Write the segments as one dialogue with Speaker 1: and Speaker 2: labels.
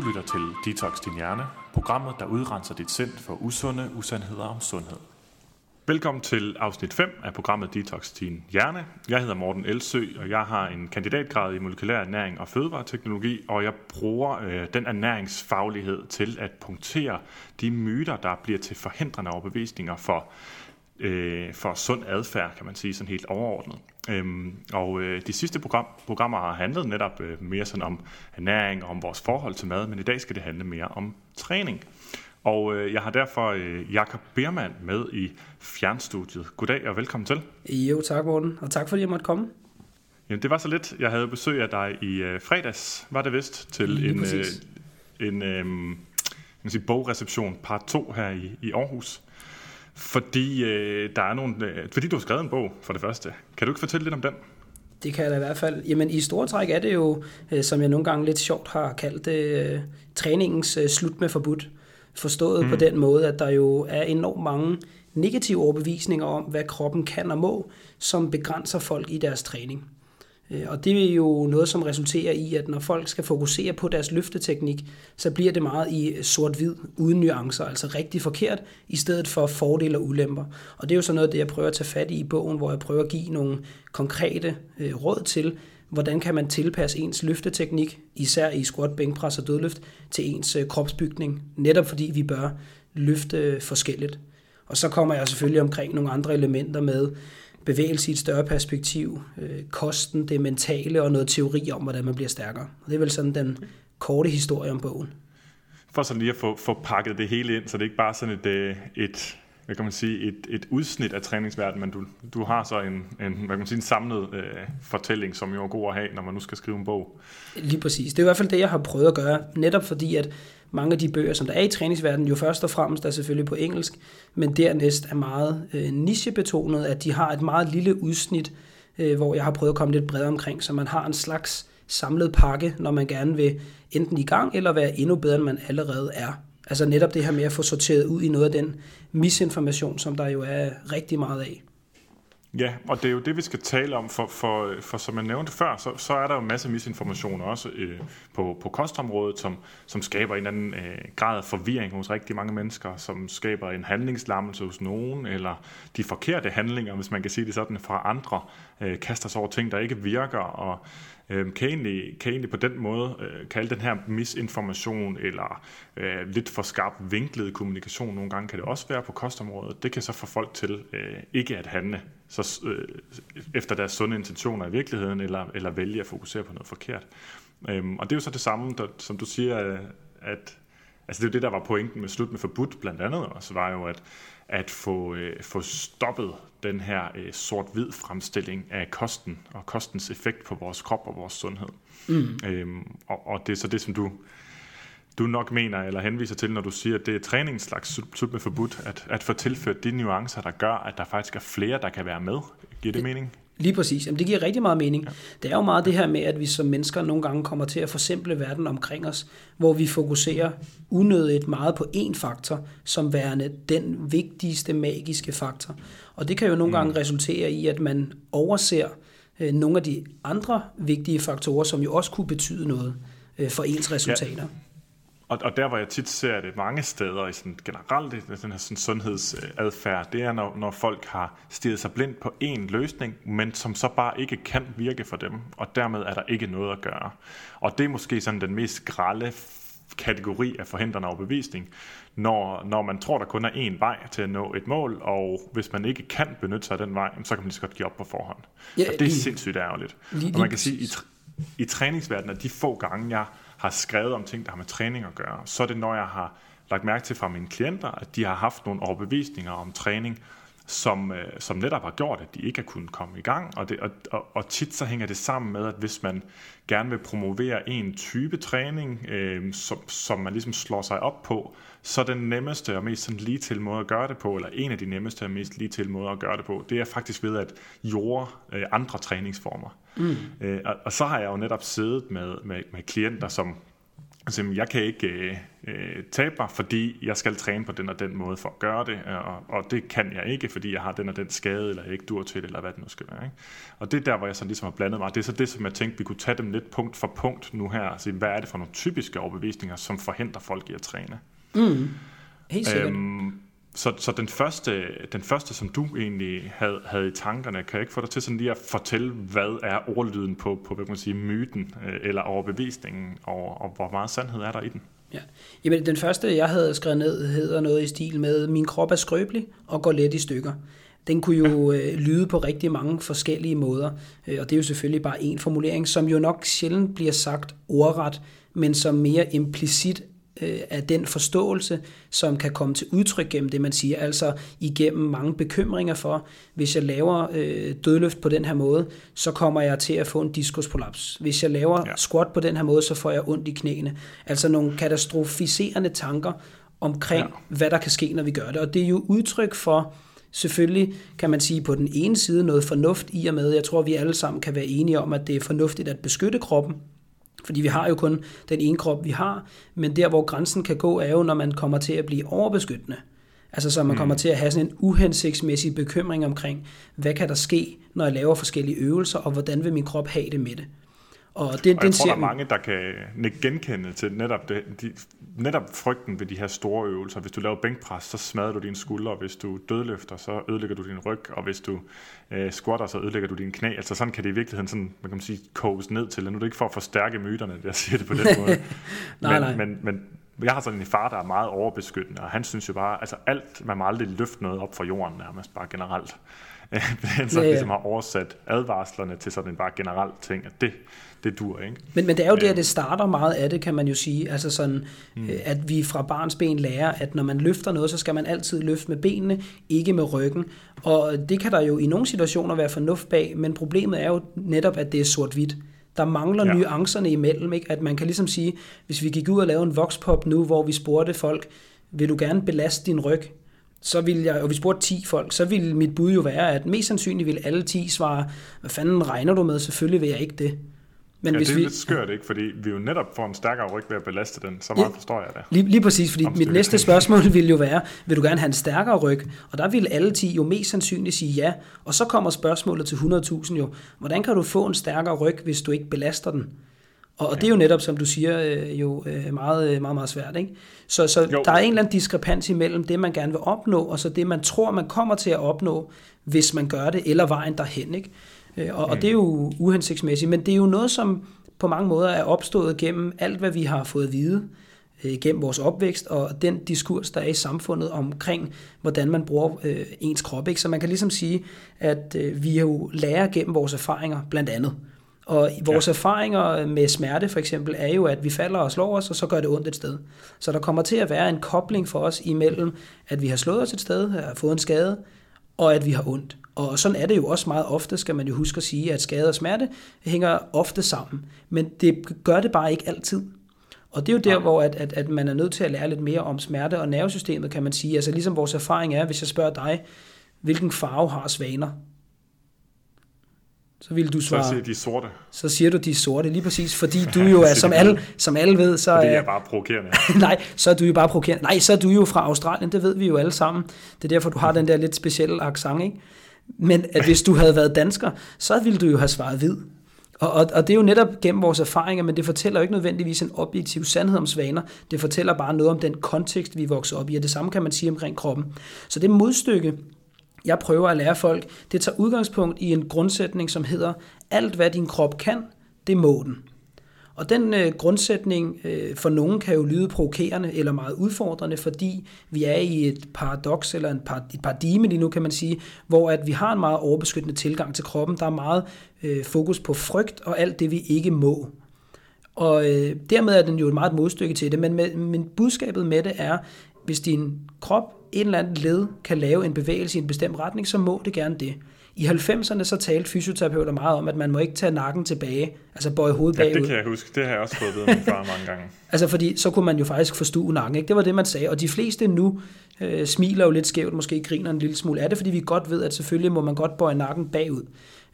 Speaker 1: Du lytter til Detox Din Hjerne, programmet, der udrenser dit sind for usunde usandheder om sundhed. Velkommen til afsnit 5 af programmet Detox Din Hjerne. Jeg hedder Morten Elsø, og jeg har en kandidatgrad i molekylær ernæring og fødevareteknologi, og jeg bruger øh, den ernæringsfaglighed til at punktere de myter, der bliver til forhindrende overbevisninger for øh, for sund adfærd, kan man sige, sådan helt overordnet. Øhm, og øh, de sidste program, programmer har handlet netop øh, mere sådan om ernæring og om vores forhold til mad, men i dag skal det handle mere om træning. Og øh, jeg har derfor øh, Jakob Bermann med i fjernstudiet. Goddag og velkommen til.
Speaker 2: Jo, tak Morten, og tak fordi jeg måtte komme.
Speaker 1: Jamen, det var så lidt. Jeg havde besøg af dig i øh, fredags, var det vist, til
Speaker 2: Lige
Speaker 1: en, øh, en øh, man sige, bogreception part 2 her i, i Aarhus. Fordi, øh, der er nogle, øh, fordi du har skrevet en bog, for det første. Kan du ikke fortælle lidt om den?
Speaker 2: Det kan jeg da i hvert fald. Jamen i store træk er det jo, øh, som jeg nogle gange lidt sjovt har kaldt det, øh, træningens øh, slut med forbudt. Forstået mm. på den måde, at der jo er enormt mange negative overbevisninger om, hvad kroppen kan og må, som begrænser folk i deres træning. Øh, og det er jo noget, som resulterer i, at når folk skal fokusere på deres løfteteknik, så bliver det meget i sort-hvid, uden nuancer, altså rigtig forkert, i stedet for fordele og ulemper. Og det er jo så noget af det, jeg prøver at tage fat i i bogen, hvor jeg prøver at give nogle konkrete øh, råd til, hvordan kan man tilpasse ens løfteteknik, især i squat, bænkpres og dødløft, til ens øh, kropsbygning, netop fordi vi bør løfte øh, forskelligt. Og så kommer jeg selvfølgelig omkring nogle andre elementer med bevægelse i et større perspektiv, øh, kosten, det mentale og noget teori om, hvordan man bliver stærkere. Og det er vel sådan den korte historie om bogen.
Speaker 1: For sådan lige at få, få pakket det hele ind, så det er ikke bare sådan et, øh, et hvad kan man sige, et, et udsnit af træningsverdenen, men du, du har så en, en, hvad kan man sige, en samlet øh, fortælling, som jo er god at have, når man nu skal skrive en bog.
Speaker 2: Lige præcis. Det er i hvert fald det, jeg har prøvet at gøre, netop fordi, at mange af de bøger, som der er i træningsverdenen, jo først og fremmest er selvfølgelig på engelsk, men dernæst er meget øh, nichebetonet, at de har et meget lille udsnit, øh, hvor jeg har prøvet at komme lidt bredere omkring, så man har en slags samlet pakke, når man gerne vil enten i gang, eller være endnu bedre, end man allerede er. Altså netop det her med at få sorteret ud i noget af den misinformation, som der jo er rigtig meget af.
Speaker 1: Ja, og det er jo det, vi skal tale om, for, for, for som jeg nævnte før, så, så er der jo en masse misinformation også øh, på, på kostområdet, som, som skaber en eller anden øh, grad af forvirring hos rigtig mange mennesker, som skaber en handlingslammelse hos nogen, eller de forkerte handlinger, hvis man kan sige det sådan, fra andre, øh, kaster sig over ting, der ikke virker, og øh, kan, egentlig, kan egentlig på den måde øh, kalde den her misinformation, eller øh, lidt for skarp vinklet kommunikation, nogle gange kan det også være på kostområdet, det kan så få folk til øh, ikke at handle så, øh, efter deres sunde intentioner i virkeligheden, eller, eller vælge at fokusere på noget forkert. Øhm, og det er jo så det samme, der, som du siger, at altså det er jo det, der var pointen med slut med forbudt blandt andet også, var jo at, at få, øh, få stoppet den her øh, sort-hvid fremstilling af kosten og kostens effekt på vores krop og vores sundhed. Mm. Øhm, og, og det er så det, som du du nok mener eller henviser til, når du siger, at det er træningens slags med forbudt, at, at få tilført de nuancer, der gør, at der faktisk er flere, der kan være med. Giver det mening?
Speaker 2: Lige præcis. Jamen, det giver rigtig meget mening. Ja. Det er jo meget det her med, at vi som mennesker nogle gange kommer til at forsimple verden omkring os, hvor vi fokuserer unødigt meget på én faktor, som værende den vigtigste magiske faktor. Og det kan jo nogle gange resultere i, at man overser øh, nogle af de andre vigtige faktorer, som jo også kunne betyde noget øh, for ens resultater. Ja.
Speaker 1: Og, og der, hvor jeg tit ser det mange steder i sådan generelt i den her sådan sundhedsadfærd, det er, når, når folk har stirret sig blind på én løsning, men som så bare ikke kan virke for dem, og dermed er der ikke noget at gøre. Og det er måske sådan den mest grælde kategori af forhindrende overbevisning, når, når man tror, der kun er én vej til at nå et mål, og hvis man ikke kan benytte sig af den vej, så kan man lige så godt give op på forhånd.
Speaker 2: Ja,
Speaker 1: og det er
Speaker 2: lige-
Speaker 1: sindssygt ærgerligt.
Speaker 2: lige-
Speaker 1: og man kan sige, i, i træningsverdenen, at de få gange, jeg har skrevet om ting, der har med træning at gøre, så er det, når jeg har lagt mærke til fra mine klienter, at de har haft nogle overbevisninger om træning, som, øh, som netop har gjort, at de ikke har kunnet komme i gang. Og, det, og, og, og tit så hænger det sammen med, at hvis man gerne vil promovere en type træning, øh, som, som man ligesom slår sig op på, så den nemmeste og mest sådan lige til måde at gøre det på, eller en af de nemmeste og mest lige til måder at gøre det på, det er faktisk ved at jorde øh, andre træningsformer. Mm. Øh, og, og så har jeg jo netop siddet med, med, med klienter, som Altså, jeg kan ikke øh, øh, tabe mig, fordi jeg skal træne på den og den måde for at gøre det, og, og det kan jeg ikke, fordi jeg har den og den skade, eller jeg ikke dur til det, eller hvad det nu skal være. Ikke? Og det er der, hvor jeg så ligesom har blandet mig. Det er så det, som jeg tænkte, vi kunne tage dem lidt punkt for punkt nu her, altså hvad er det for nogle typiske overbevisninger, som forhindrer folk i at træne.
Speaker 2: Mm. Helt sikkert. Øhm,
Speaker 1: så, så den, første, den første, som du egentlig havde, havde i tankerne, kan jeg ikke få dig til sådan lige at fortælle, hvad er ordlyden på, på hvad kan man sige, myten øh, eller overbevisningen, og, og hvor meget sandhed er der i den?
Speaker 2: Ja. Jamen, den første, jeg havde skrevet ned, hedder noget i stil med, min krop er skrøbelig og går let i stykker. Den kunne jo øh, lyde på rigtig mange forskellige måder, øh, og det er jo selvfølgelig bare en formulering, som jo nok sjældent bliver sagt ordret, men som mere implicit øh, af den forståelse, som kan komme til udtryk gennem det, man siger, altså igennem mange bekymringer for, hvis jeg laver øh, dødløft på den her måde, så kommer jeg til at få en diskusprolaps. Hvis jeg laver ja. squat på den her måde, så får jeg ondt i knæene. Altså nogle katastrofiserende tanker omkring, ja. hvad der kan ske, når vi gør det. Og det er jo udtryk for, selvfølgelig kan man sige på den ene side noget fornuft i og med, jeg tror, vi alle sammen kan være enige om, at det er fornuftigt at beskytte kroppen, fordi vi har jo kun den ene krop, vi har, men der, hvor grænsen kan gå, er jo, når man kommer til at blive overbeskyttende. Altså så man kommer mm. til at have sådan en uhensigtsmæssig bekymring omkring, hvad kan der ske, når jeg laver forskellige øvelser, og hvordan vil min krop have det med det.
Speaker 1: Og, det, og jeg tror, der er mange, der kan genkende til netop, det, de, netop frygten ved de her store øvelser. Hvis du laver bænkpres, så smadrer du dine skuldre. Hvis du dødløfter, så ødelægger du din ryg. Og hvis du øh, squatter, så ødelægger du dine knæ. Altså sådan kan det i virkeligheden sådan, man kan sige, koges ned til. Nu er det ikke for at forstærke myterne, jeg siger det på den måde. nej, men, nej. Men, men jeg har sådan en far, der er meget overbeskyttende, og han synes jo bare, altså alt, man må aldrig løfte noget op fra jorden nærmest, bare generelt. han så ja, ja. ligesom har oversat advarslerne til sådan en bare generelt ting, at det, det dur, ikke?
Speaker 2: Men, men det er jo der, det starter meget af det, kan man jo sige. Altså sådan, mm. Øh, at vi fra barns ben lærer, at når man løfter noget, så skal man altid løfte med benene, ikke med ryggen. Og det kan der jo i nogle situationer være fornuft bag, men problemet er jo netop, at det er sort-hvidt. Der mangler ja. nuancerne imellem, ikke? at man kan ligesom sige, hvis vi gik ud og lavede en voxpop nu, hvor vi spurgte folk, vil du gerne belaste din ryg? så vil jeg, og vi spurgte 10 folk, så ville mit bud jo være, at mest sandsynligt vil alle 10 svare, hvad fanden regner du med? Selvfølgelig vil jeg ikke det.
Speaker 1: Men ja, hvis det er vi... lidt skørt, ikke? Fordi vi jo netop får en stærkere ryg ved at belaste den. Så meget ja, forstår jeg det.
Speaker 2: Lige, lige præcis, fordi mit næste spørgsmål vil jo være, vil du gerne have en stærkere ryg? Og der vil alle 10 jo mest sandsynligt sige ja. Og så kommer spørgsmålet til 100.000 jo, hvordan kan du få en stærkere ryg, hvis du ikke belaster den? Og, og ja. det er jo netop, som du siger, øh, jo øh, meget, meget, meget svært. Ikke? Så, så der er en eller anden diskrepans imellem det, man gerne vil opnå, og så det, man tror, man kommer til at opnå, hvis man gør det, eller vejen derhen. Ikke? Øh, og, mm. og det er jo uhensigtsmæssigt, men det er jo noget, som på mange måder er opstået gennem alt, hvad vi har fået at vide øh, gennem vores opvækst, og den diskurs, der er i samfundet omkring, hvordan man bruger øh, ens krop. Ikke? Så man kan ligesom sige, at øh, vi jo lærer gennem vores erfaringer, blandt andet. Og vores ja. erfaringer med smerte for eksempel er jo, at vi falder og slår os, og så gør det ondt et sted. Så der kommer til at være en kobling for os imellem, at vi har slået os et sted, har fået en skade, og at vi har ondt. Og sådan er det jo også meget ofte, skal man jo huske at sige, at skade og smerte hænger ofte sammen. Men det gør det bare ikke altid. Og det er jo der, hvor at, at, at man er nødt til at lære lidt mere om smerte og nervesystemet, kan man sige. Altså ligesom vores erfaring er, hvis jeg spørger dig, hvilken farve har svaner?
Speaker 1: Så vil du svare... Så siger de sorte.
Speaker 2: Så siger du de sorte, lige præcis, fordi du jo er, som alle, som alle ved, så...
Speaker 1: Fordi jeg er bare provokerende.
Speaker 2: nej, så er du jo bare provokerende. Nej, så er du jo fra Australien, det ved vi jo alle sammen. Det er derfor, du har den der lidt specielle accent, ikke? Men at hvis du havde været dansker, så ville du jo have svaret hvid. Og, og, og det er jo netop gennem vores erfaringer, men det fortæller jo ikke nødvendigvis en objektiv sandhed om svaner. Det fortæller bare noget om den kontekst, vi vokser op i, og det samme kan man sige omkring kroppen. Så det modstykke, jeg prøver at lære folk, det tager udgangspunkt i en grundsætning, som hedder, alt hvad din krop kan, det må den. Og den øh, grundsætning øh, for nogen kan jo lyde provokerende eller meget udfordrende, fordi vi er i et paradoks eller en par, et paradigme lige nu, kan man sige, hvor at vi har en meget overbeskyttende tilgang til kroppen. Der er meget øh, fokus på frygt og alt det, vi ikke må. Og øh, dermed er den jo et meget modstykke til det, men, med, men budskabet med det er, hvis din krop, en eller anden led, kan lave en bevægelse i en bestemt retning, så må det gerne det. I 90'erne så talte fysioterapeuter meget om, at man må ikke tage nakken tilbage, altså bøje hovedet bagud.
Speaker 1: Ja, det kan jeg huske. Det har jeg også fået ved min far mange gange.
Speaker 2: altså fordi så kunne man jo faktisk forstue nakken, ikke? Det var det, man sagde. Og de fleste nu øh, smiler jo lidt skævt, måske griner en lille smule af det, fordi vi godt ved, at selvfølgelig må man godt bøje nakken bagud.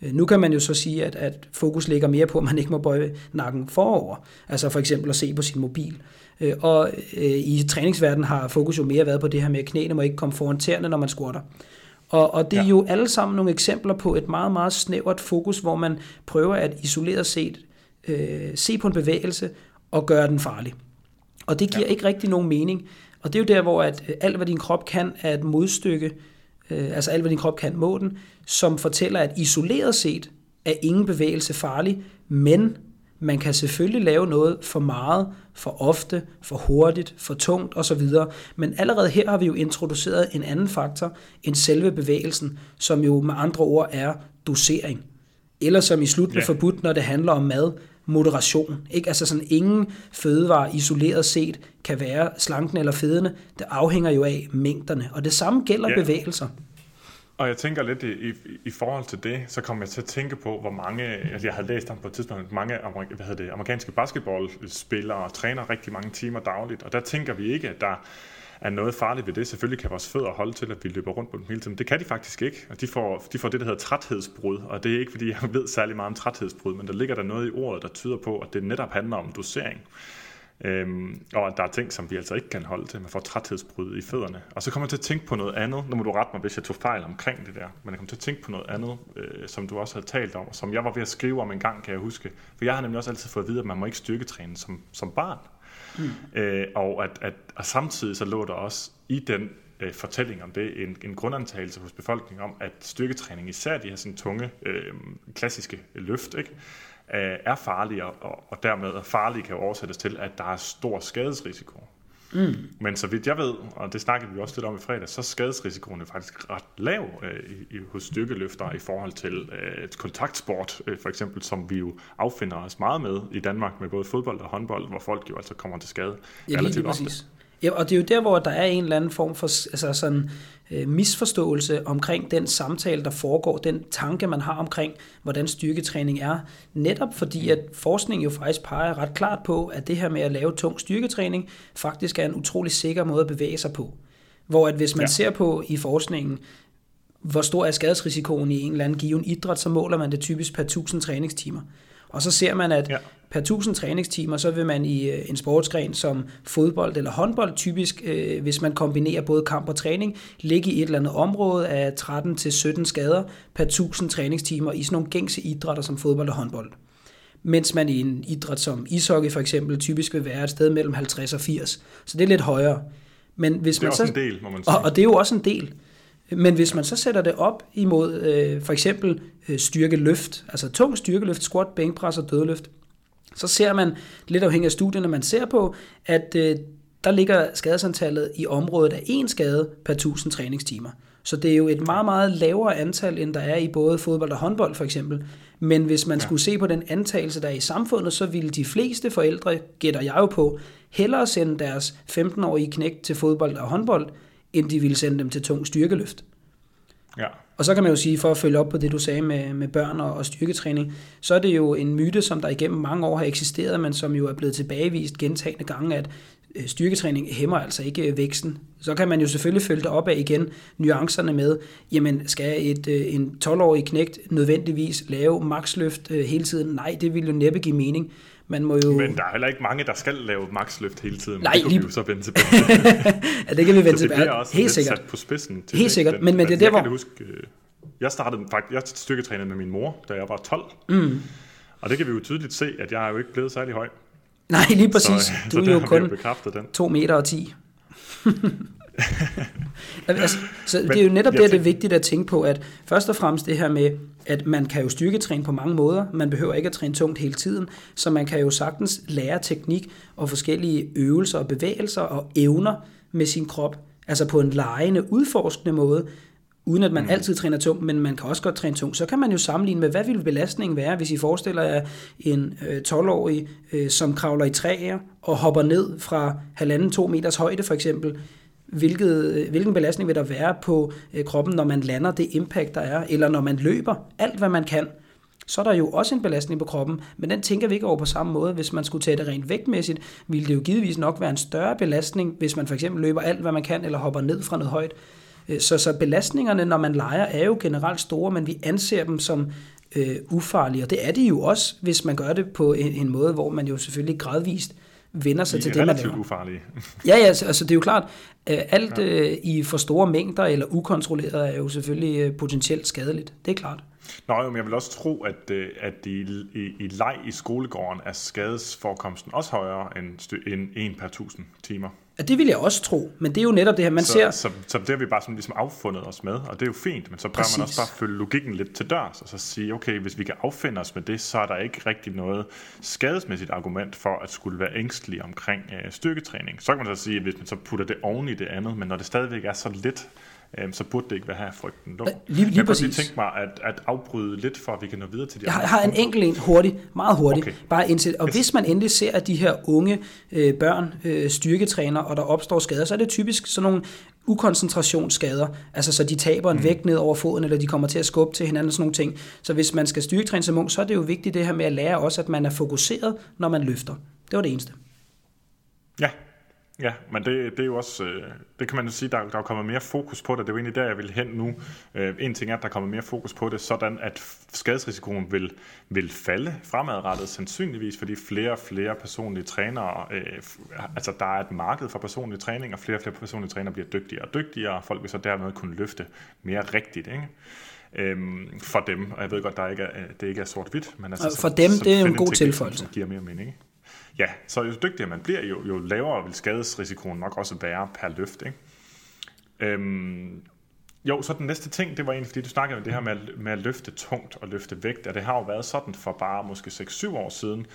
Speaker 2: Øh, nu kan man jo så sige, at, at fokus ligger mere på, at man ikke må bøje nakken forover. Altså for eksempel at se på sin mobil. Øh, og øh, i træningsverdenen har fokus jo mere været på det her med, at knæene må ikke komme foran tæerne, når man squatter. Og, og det er ja. jo alle sammen nogle eksempler på et meget, meget snævert fokus, hvor man prøver at isoleret set øh, se på en bevægelse og gøre den farlig. Og det giver ja. ikke rigtig nogen mening. Og det er jo der, hvor at alt, hvad din krop kan, er et modstykke, øh, altså alt, hvad din krop kan, må den, som fortæller, at isoleret set er ingen bevægelse farlig, men man kan selvfølgelig lave noget for meget, for ofte, for hurtigt, for tungt osv. Men allerede her har vi jo introduceret en anden faktor end selve bevægelsen, som jo med andre ord er dosering. Eller som i slut med ja. forbudt, når det handler om mad, moderation. Ikke? Altså sådan ingen fødevare isoleret set kan være slanken eller fedende. Det afhænger jo af mængderne. Og det samme gælder ja. bevægelser.
Speaker 1: Og jeg tænker lidt i, i, i forhold til det, så kommer jeg til at tænke på, hvor mange, altså jeg havde læst om på et tidspunkt, mange hvad hedder det, amerikanske basketballspillere og træner rigtig mange timer dagligt, og der tænker vi ikke, at der er noget farligt ved det. Selvfølgelig kan vores fødder holde til, at vi løber rundt på dem hele tiden. Det kan de faktisk ikke, og de får, de får det, der hedder træthedsbrud, og det er ikke, fordi jeg ved særlig meget om træthedsbrud, men der ligger der noget i ordet, der tyder på, at det netop handler om dosering. Øhm, og der er ting, som vi altså ikke kan holde til. Man får træthedsbrud i fødderne. Og så kommer jeg til at tænke på noget andet. Nu må du rette mig, hvis jeg tog fejl omkring det der. Men jeg kommer til at tænke på noget andet, øh, som du også havde talt om, som jeg var ved at skrive om en gang, kan jeg huske. For jeg har nemlig også altid fået at vide, at man må ikke styrketræne som, som barn. Mm. Øh, og at, at og samtidig så lå der også i den øh, fortælling om det en, en grundantagelse hos befolkningen om, at styrketræning, især de her sådan tunge, øh, klassiske løft, ikke? Øh, er farlige, og, og dermed er farlige kan oversættes til, at der er stor skadesrisiko. Mm. Men så vidt jeg ved, og det snakkede vi også lidt om i fredag, så er skadesrisikoen er faktisk ret lav øh, i, hos styrkeløfter i forhold til øh, kontaktsport, øh, for eksempel, som vi jo affinder os meget med i Danmark med både fodbold og håndbold, hvor folk jo altså kommer til skade
Speaker 2: ja, relativt ofte. Ja, og det er jo der, hvor der er en eller anden form for altså sådan, øh, misforståelse omkring den samtale, der foregår, den tanke, man har omkring, hvordan styrketræning er. Netop fordi, at forskning jo faktisk peger ret klart på, at det her med at lave tung styrketræning faktisk er en utrolig sikker måde at bevæge sig på. Hvor at hvis man ja. ser på i forskningen, hvor stor er skadesrisikoen i en eller anden given idræt, så måler man det typisk per 1000 træningstimer. Og så ser man, at ja. per 1000 træningstimer, så vil man i øh, en sportsgren som fodbold eller håndbold, typisk øh, hvis man kombinerer både kamp og træning, ligge i et eller andet område af 13-17 skader per 1000 træningstimer i sådan nogle gængse idrætter som fodbold og håndbold. Mens man i en idræt som ishockey for eksempel typisk vil være et sted mellem 50 og 80. Så det er lidt højere. Men hvis
Speaker 1: det er
Speaker 2: man
Speaker 1: også så, en del, må man sige.
Speaker 2: Og, og det er jo også en del. Men hvis man så sætter det op imod øh, for eksempel øh, styrkeløft, altså tung styrkeløft, squat, bænkpres og dødløft, så ser man, lidt afhængig af studierne, man ser på, at øh, der ligger skadesantallet i området af en skade per 1000 træningstimer. Så det er jo et meget, meget lavere antal, end der er i både fodbold og håndbold for eksempel. Men hvis man ja. skulle se på den antagelse, der er i samfundet, så ville de fleste forældre, gætter jeg jo på, hellere sende deres 15-årige knægt til fodbold og håndbold, end de ville sende dem til tung styrkeløft.
Speaker 1: Ja.
Speaker 2: Og så kan man jo sige, for at følge op på det, du sagde med, med børn og, og styrketræning, så er det jo en myte, som der igennem mange år har eksisteret, men som jo er blevet tilbagevist gentagende gange, at øh, styrketræning hæmmer altså ikke øh, væksten. Så kan man jo selvfølgelig følge det op af igen nuancerne med, jamen skal et, øh, en 12-årig knægt nødvendigvis lave maksløft hele tiden? Nej, det vil jo næppe give mening. Man må jo...
Speaker 1: Men der er heller ikke mange, der skal lave maksløft hele tiden.
Speaker 2: Nej,
Speaker 1: det kan
Speaker 2: lige...
Speaker 1: vi jo så vende tilbage
Speaker 2: ja, det kan vi vende
Speaker 1: tilbage.
Speaker 2: Så det
Speaker 1: også Helt sikkert. sat på spidsen.
Speaker 2: Til Helt sikkert, men, men det er der, hvor...
Speaker 1: Jeg huske, øh, jeg startede faktisk, jeg styrketrænede med min mor, da jeg var 12. Mm. Og det kan vi jo tydeligt se, at jeg er jo ikke blevet særlig høj.
Speaker 2: Nej, lige præcis. Så, du så er jo kun 2 meter og 10. altså, så Men, det er jo netop det, det er vigtigt at tænke på, at først og fremmest det her med, at man kan jo styrketræne på mange måder. Man behøver ikke at træne tungt hele tiden, så man kan jo sagtens lære teknik og forskellige øvelser og bevægelser og evner med sin krop, altså på en lejende, udforskende måde, uden at man mm. altid træner tungt, men man kan også godt træne tungt. Så kan man jo sammenligne med, hvad vil belastningen være, hvis I forestiller jer en øh, 12-årig, øh, som kravler i træer og hopper ned fra halvanden to meters højde for eksempel hvilket, øh, hvilken belastning vil der være på øh, kroppen, når man lander, det impact, der er, eller når man løber, alt hvad man kan, så er der jo også en belastning på kroppen, men den tænker vi ikke over på samme måde. Hvis man skulle tage det rent vægtmæssigt, ville det jo givetvis nok være en større belastning, hvis man for eksempel løber alt, hvad man kan, eller hopper ned fra noget højt. Øh, så, så belastningerne, når man leger, er jo generelt store, men vi anser dem som øh, ufarlige, og det er de jo også, hvis man gør det på en, en måde, hvor man jo selvfølgelig gradvist vender sig til det, man laver.
Speaker 1: ufarlige.
Speaker 2: ja, ja, altså, altså det er jo klart, øh, alt øh, i for store mængder eller ukontrolleret er jo selvfølgelig øh, potentielt skadeligt. Det er klart.
Speaker 1: Nå jo, men jeg vil også tro, at, at i, i, i leg i skolegården er skadesforekomsten også højere end, end 1 per 1000 timer.
Speaker 2: Ja, det vil jeg også tro, men det er jo netop det her, man
Speaker 1: så,
Speaker 2: ser...
Speaker 1: Så, så det har vi bare sådan ligesom affundet os med, og det er jo fint, men så bør man også bare følge logikken lidt til dørs, og så sige, okay, hvis vi kan affinde os med det, så er der ikke rigtig noget skadesmæssigt argument for at skulle være ængstelig omkring øh, styrketræning. Så kan man så sige, at hvis man så putter det oven i det andet, men når det stadigvæk er så lidt, øh, så burde det ikke være her frygten lå.
Speaker 2: Lige, lige
Speaker 1: jeg
Speaker 2: præcis.
Speaker 1: tænke mig at, at afbryde lidt, for at vi kan nå videre til de
Speaker 2: Jeg har, har en enkelt en hurtigt, meget hurtigt,
Speaker 1: Okay.
Speaker 2: bare indsæt. Og hvis man endelig ser, at de her unge øh, børn øh, styrketræner, og der opstår skader, så er det typisk sådan nogle ukoncentrationsskader, altså så de taber en mm. vægt ned over foden, eller de kommer til at skubbe til hinanden og sådan nogle ting. Så hvis man skal styrketræne som ung, så er det jo vigtigt det her med at lære også, at man er fokuseret, når man løfter. Det var det eneste.
Speaker 1: Ja, ja men det, det er jo også, øh, det kan man jo sige, der, der er kommet mere fokus på det. Det er jo egentlig der, jeg vil hen nu. Øh, en ting er, at der kommer mere fokus på det, sådan at skadesrisikoen vil, vil falde fremadrettet sandsynligvis, fordi flere og flere personlige trænere, øh, altså der er et marked for personlig træning, og flere og flere personlige trænere bliver dygtigere og dygtigere, og folk vil så dermed kunne løfte mere rigtigt, ikke? Øhm, for dem, og jeg ved godt, der ikke er, det ikke er sort-hvidt, men altså,
Speaker 2: for dem, det er en god tilføjelse.
Speaker 1: Som giver mere mening, ikke? Ja, så jo dygtigere man bliver, jo, jo lavere vil skadesrisikoen nok også være per løft. Ikke? Øhm, jo, så den næste ting, det var egentlig, fordi du snakkede om det her med, at- med at løfte tungt og løfte vægt, og det har jo været sådan for bare måske 6-7 år siden,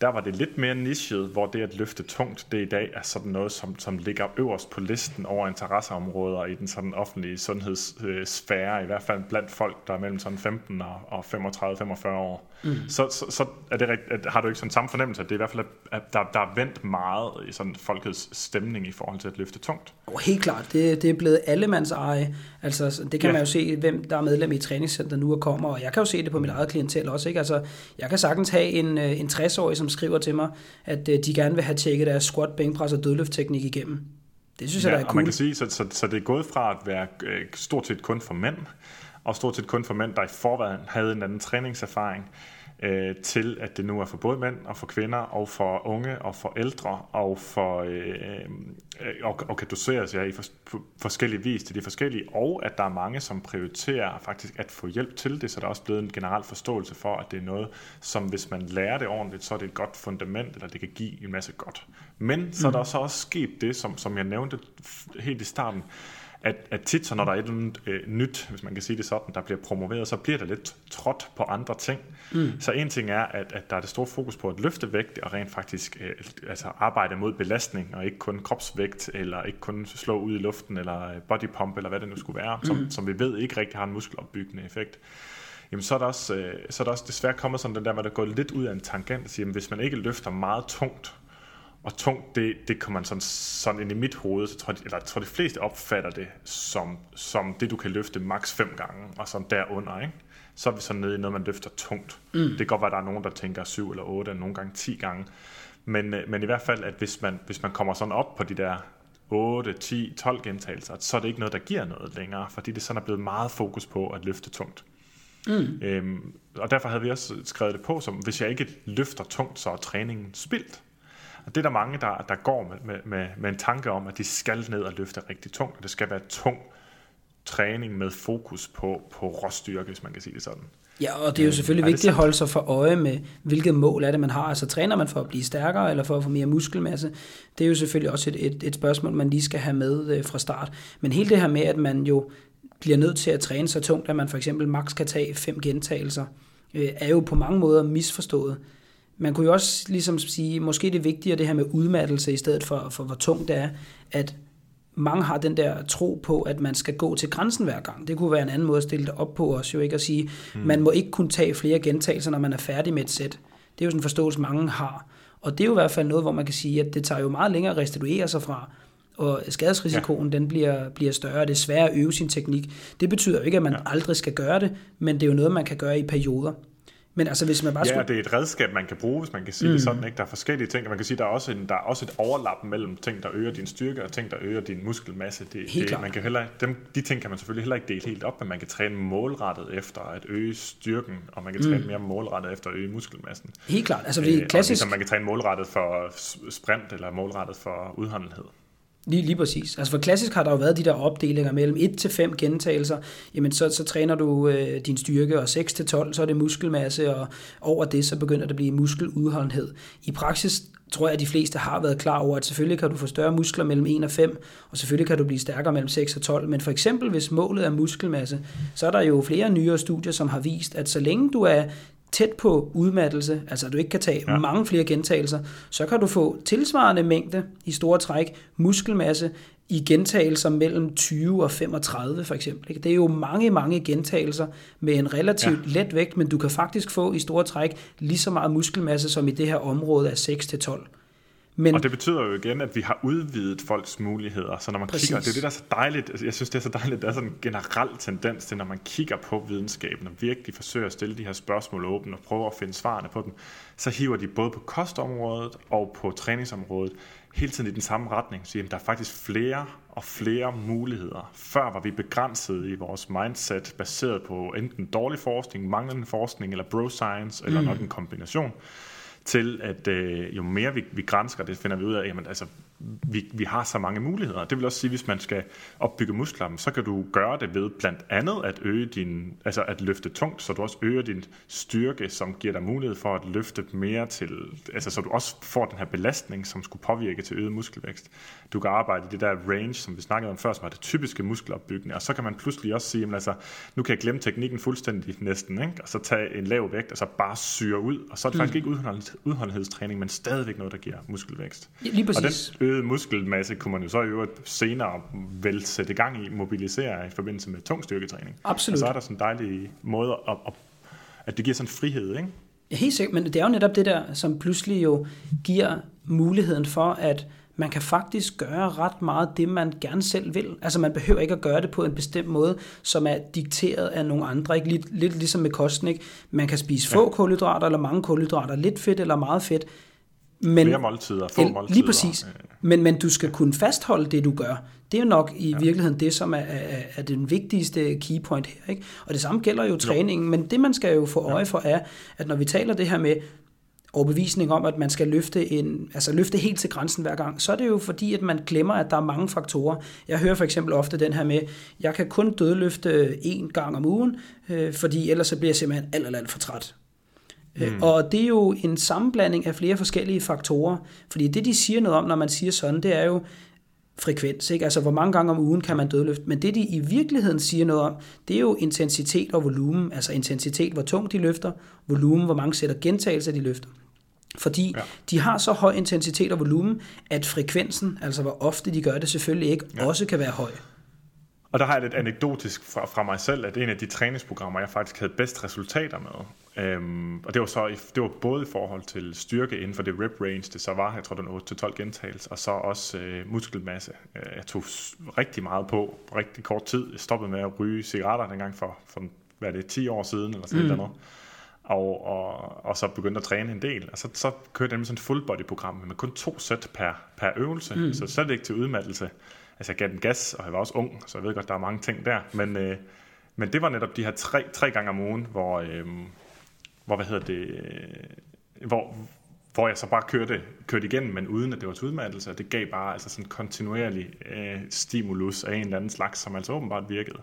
Speaker 1: der var det lidt mere nichet, hvor det at løfte tungt, det i dag er sådan noget, som, som ligger øverst på listen over interesseområder i den sådan offentlige sundhedssfære, i hvert fald blandt folk, der er mellem sådan 15 og, og 35-45 år. Mm. Så, så, så er det at har du ikke sådan samme fornemmelse, at det er i hvert fald, at der, der er vendt meget i sådan folkets stemning i forhold til at løfte tungt?
Speaker 2: Og helt klart, det, det er blevet allemands eje. Altså, det kan
Speaker 1: Ja.
Speaker 2: man jo se, hvem der er medlem i træningscenter nu og kommer, og jeg kan jo se det på mit eget klientel også. Ikke? Altså, jeg kan sagtens have en, øh, en 60-årig, som skriver til mig, at øh, de gerne vil have tjekket deres squat, bænkpres og dødløftteknik igennem. Det synes jeg, der er
Speaker 1: og man
Speaker 2: cool.
Speaker 1: kan sige, så, så, så det er gået fra at være øh, stort set kun for mænd, og stort set kun for mænd, der i forvejen havde en anden træningserfaring, øh, til at det nu er for både mænd og for kvinder, og for unge og for ældre, og, for, øh, øh, og, og kan doseres ja, i for, på forskellige vis til de forskellige, og at der er mange, som prioriterer faktisk at få hjælp til det, så der er også blevet en generel forståelse for, at det er noget, som hvis man lærer det ordentligt, så er det et godt fundament, eller det kan give en masse godt. Men så er der så også sket det, som, som jeg nævnte helt i starten, at, at tit så når der er et eller andet øh, nyt, hvis man kan sige det sådan, der bliver promoveret, så bliver der lidt trådt på andre ting. Mm. Så en ting er, at, at der er det store fokus på at løfte vægt, og rent faktisk øh, altså arbejde mod belastning, og ikke kun kropsvægt, eller ikke kun slå ud i luften, eller øh, body pump, eller hvad det nu skulle være, som, mm. som vi ved ikke rigtig har en muskelopbyggende effekt. Jamen så er, der også, øh, så er der også desværre kommet sådan den der, hvor der går lidt ud af en tangent, og siger, jamen, hvis man ikke løfter meget tungt, og tungt, det, det kommer man sådan, sådan ind i mit hoved, så tror jeg, eller jeg tror de fleste opfatter det som, som det, du kan løfte maks fem gange, og sådan derunder, ikke? Så er vi sådan nede i noget, man løfter tungt. Mm. Det kan godt være, at der er nogen, der tænker syv eller otte, og nogle gange 10 gange. Men, øh, men i hvert fald, at hvis man, hvis man kommer sådan op på de der 8, 10, 12 gentagelser, så er det ikke noget, der giver noget længere, fordi det sådan er blevet meget fokus på at løfte tungt. Mm. Øhm, og derfor havde vi også skrevet det på som, hvis jeg ikke løfter tungt, så er træningen spildt. Og det er der mange, der, der går med, med, med, med en tanke om, at de skal ned og løfte rigtig tungt, og det skal være tung træning med fokus på, på råstyrke, hvis man kan sige det sådan.
Speaker 2: Ja, og det er jo selvfølgelig
Speaker 1: er det
Speaker 2: vigtigt at holde sig for øje med, hvilket mål er det, man har. Altså træner man for at blive stærkere, eller for at få mere muskelmasse? Det er jo selvfølgelig også et, et, et spørgsmål, man lige skal have med øh, fra start. Men hele det her med, at man jo bliver nødt til at træne så tungt, at man for eksempel maks kan tage fem gentagelser, øh, er jo på mange måder misforstået. Man kunne jo også ligesom sige, måske det er vigtigere det her med udmattelse, i stedet for, for hvor tungt det er, at mange har den der tro på, at man skal gå til grænsen hver gang. Det kunne være en anden måde at stille det op på os, jo ikke at sige, mm. man må ikke kunne tage flere gentagelser, når man er færdig med et sæt. Det er jo sådan en forståelse, mange har. Og det er jo i hvert fald noget, hvor man kan sige, at det tager jo meget længere at restituere sig fra og skadesrisikoen ja. den bliver, bliver større, det er sværere at øve sin teknik. Det betyder jo ikke, at man ja. aldrig skal gøre det, men det er jo noget, man kan gøre i perioder. Men altså, hvis man bare
Speaker 1: ja,
Speaker 2: skulle...
Speaker 1: det er et redskab, man kan bruge, hvis man kan sige mm. det sådan. Ikke? Der er forskellige ting, og man kan sige, der er også, en, der er også et overlap mellem ting, der øger din styrke, og ting, der øger din muskelmasse. Det, helt det, man kan heller, dem, de ting kan man selvfølgelig heller ikke dele helt op, men man kan træne målrettet efter at øge styrken, og man kan træne mm. mere målrettet efter at øge muskelmassen.
Speaker 2: Helt klart. Altså, det er klassisk... Og
Speaker 1: ligesom man kan træne målrettet for sprint, eller målrettet for udholdenhed.
Speaker 2: Lige, lige præcis. Altså for klassisk har der jo været de der opdelinger mellem 1 til 5 gentagelser. Jamen så, så træner du øh, din styrke, og 6 til 12, så er det muskelmasse, og over det, så begynder det at blive muskeludholdenhed. I praksis tror jeg, at de fleste har været klar over, at selvfølgelig kan du få større muskler mellem 1 og 5, og selvfølgelig kan du blive stærkere mellem 6 og 12. Men for eksempel, hvis målet er muskelmasse, så er der jo flere nyere studier, som har vist, at så længe du er tæt på udmattelse, altså at du ikke kan tage ja. mange flere gentagelser, så kan du få tilsvarende mængde i store træk muskelmasse i gentagelser mellem 20 og 35 for eksempel. Det er jo mange, mange gentagelser med en relativt ja. let vægt, men du kan faktisk få i store træk lige så meget muskelmasse som i det her område af 6 til 12.
Speaker 1: Men, og det betyder jo igen, at vi har udvidet folks muligheder. Så når man præcis. kigger, det er det, der er så dejligt. Altså, jeg synes, det er så dejligt, der er sådan en generel tendens til, når man kigger på videnskaben og virkelig forsøger at stille de her spørgsmål åbent og prøver at finde svarene på dem, så hiver de både på kostområdet og på træningsområdet hele tiden i den samme retning. Så jamen, der er faktisk flere og flere muligheder. Før var vi begrænset i vores mindset, baseret på enten dårlig forskning, manglende forskning, eller bro science, eller mm. nok en kombination til, at øh, jo mere vi, vi grænsker det, finder vi ud af, jamen altså, vi, vi har så mange muligheder. Det vil også sige, hvis man skal opbygge muskler, så kan du gøre det ved blandt andet at øge din, altså at løfte tungt, så du også øger din styrke, som giver dig mulighed for at løfte mere til, altså så du også får den her belastning, som skulle påvirke til øget muskelvækst. Du kan arbejde i det der range, som vi snakkede om før, som er det typiske muskelopbygning, og så kan man pludselig også sige, jamen altså, nu kan jeg glemme teknikken fuldstændig næsten, ikke? og så tage en lav vægt, og så bare syre ud, og så er det mm. faktisk ikke udholdenhedstræning, men stadigvæk noget, der giver muskelvækst.
Speaker 2: Lige præcis.
Speaker 1: Og den øget muskelmasse kunne man jo så i øvrigt senere vel sætte gang i, mobilisere i forbindelse med tung styrketræning.
Speaker 2: Absolut.
Speaker 1: Og så er der sådan en dejlig måde, at, at, at det giver sådan frihed, ikke?
Speaker 2: Ja, helt sikkert, men det er jo netop det der, som pludselig jo giver muligheden for, at man kan faktisk gøre ret meget det, man gerne selv vil. Altså man behøver ikke at gøre det på en bestemt måde, som er dikteret af nogle andre. Ikke? Lidt, lidt ligesom med kosten. Ikke? Man kan spise få ja. kulhydrater eller mange kulhydrater, lidt fedt eller meget fedt.
Speaker 1: Men, Flere måltider, få måltider.
Speaker 2: Lige præcis. Men, men du skal kunne fastholde det, du gør. Det er jo nok i ja. virkeligheden det, som er, er, er den vigtigste key point her. Ikke? Og det samme gælder jo træningen, jo. men det man skal jo få øje for er, at når vi taler det her med overbevisning om, at man skal løfte, en, altså løfte helt til grænsen hver gang, så er det jo fordi, at man glemmer, at der er mange faktorer. Jeg hører for eksempel ofte den her med, jeg kan kun dødløfte én gang om ugen, øh, fordi ellers så bliver jeg simpelthen alt, alt, alt for træt. Mm. Og det er jo en sammenblanding af flere forskellige faktorer, fordi det, de siger noget om, når man siger sådan, det er jo frekvens, ikke? altså hvor mange gange om ugen kan man dødløfte, men det, de i virkeligheden siger noget om, det er jo intensitet og volumen, altså intensitet, hvor tungt de løfter, volumen, hvor mange sætter gentagelser de løfter. Fordi ja. de har så høj intensitet og volumen, at frekvensen, altså hvor ofte de gør det, selvfølgelig ikke ja. også kan være høj.
Speaker 1: Og der har jeg lidt anekdotisk fra, fra mig selv, at en af de træningsprogrammer, jeg faktisk havde bedst resultater med, øhm, og det var så det var både i forhold til styrke inden for det rep range, det så var, jeg tror det var 8-12 gentagelser, og så også øh, muskelmasse. Øh, jeg tog rigtig meget på, rigtig kort tid. Jeg stoppede med at ryge cigaretter dengang for, for hvad er det, 10 år siden, eller sådan mm. noget og, og, og så begyndte at træne en del. Og så, så kørte jeg med sådan et full body program med kun to sæt per, per øvelse, mm. så slet ikke til udmattelse. Altså jeg gav den gas, og jeg var også ung, så jeg ved godt, der er mange ting der. Men, øh, men det var netop de her tre, tre gange om ugen, hvor, øh, hvor hvad hedder det, øh, hvor, hvor jeg så bare kørte, kørte igen, men uden at det var til udmattelse, og det gav bare altså sådan kontinuerlig øh, stimulus af en eller anden slags, som altså åbenbart virkede.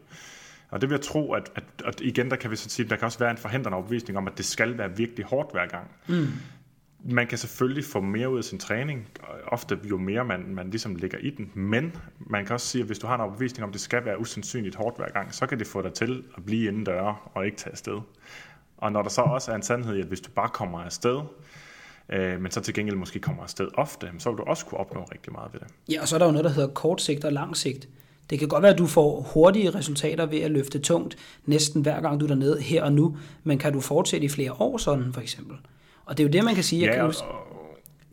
Speaker 1: Og det vil jeg tro, at, at, at igen, der kan vi så sige, der kan også være en forhindrende overbevisning om, at det skal være virkelig hårdt hver gang. Mm. Man kan selvfølgelig få mere ud af sin træning, ofte jo mere man, man ligesom ligger i den, men man kan også sige, at hvis du har en overbevisning om, at det skal være usandsynligt hårdt hver gang, så kan det få dig til at blive inden døre og ikke tage afsted. Og når der så også er en sandhed i, at hvis du bare kommer afsted, øh, men så til gengæld måske kommer afsted ofte, så vil du også kunne opnå rigtig meget ved det.
Speaker 2: Ja, og så er der jo noget, der hedder kort sigt og lang sigt. Det kan godt være, at du får hurtige resultater ved at løfte tungt næsten hver gang du er dernede her og nu, men kan du fortsætte i flere år sådan for eksempel? Og det er jo det, man kan sige.
Speaker 1: Ja,
Speaker 2: kan
Speaker 1: og,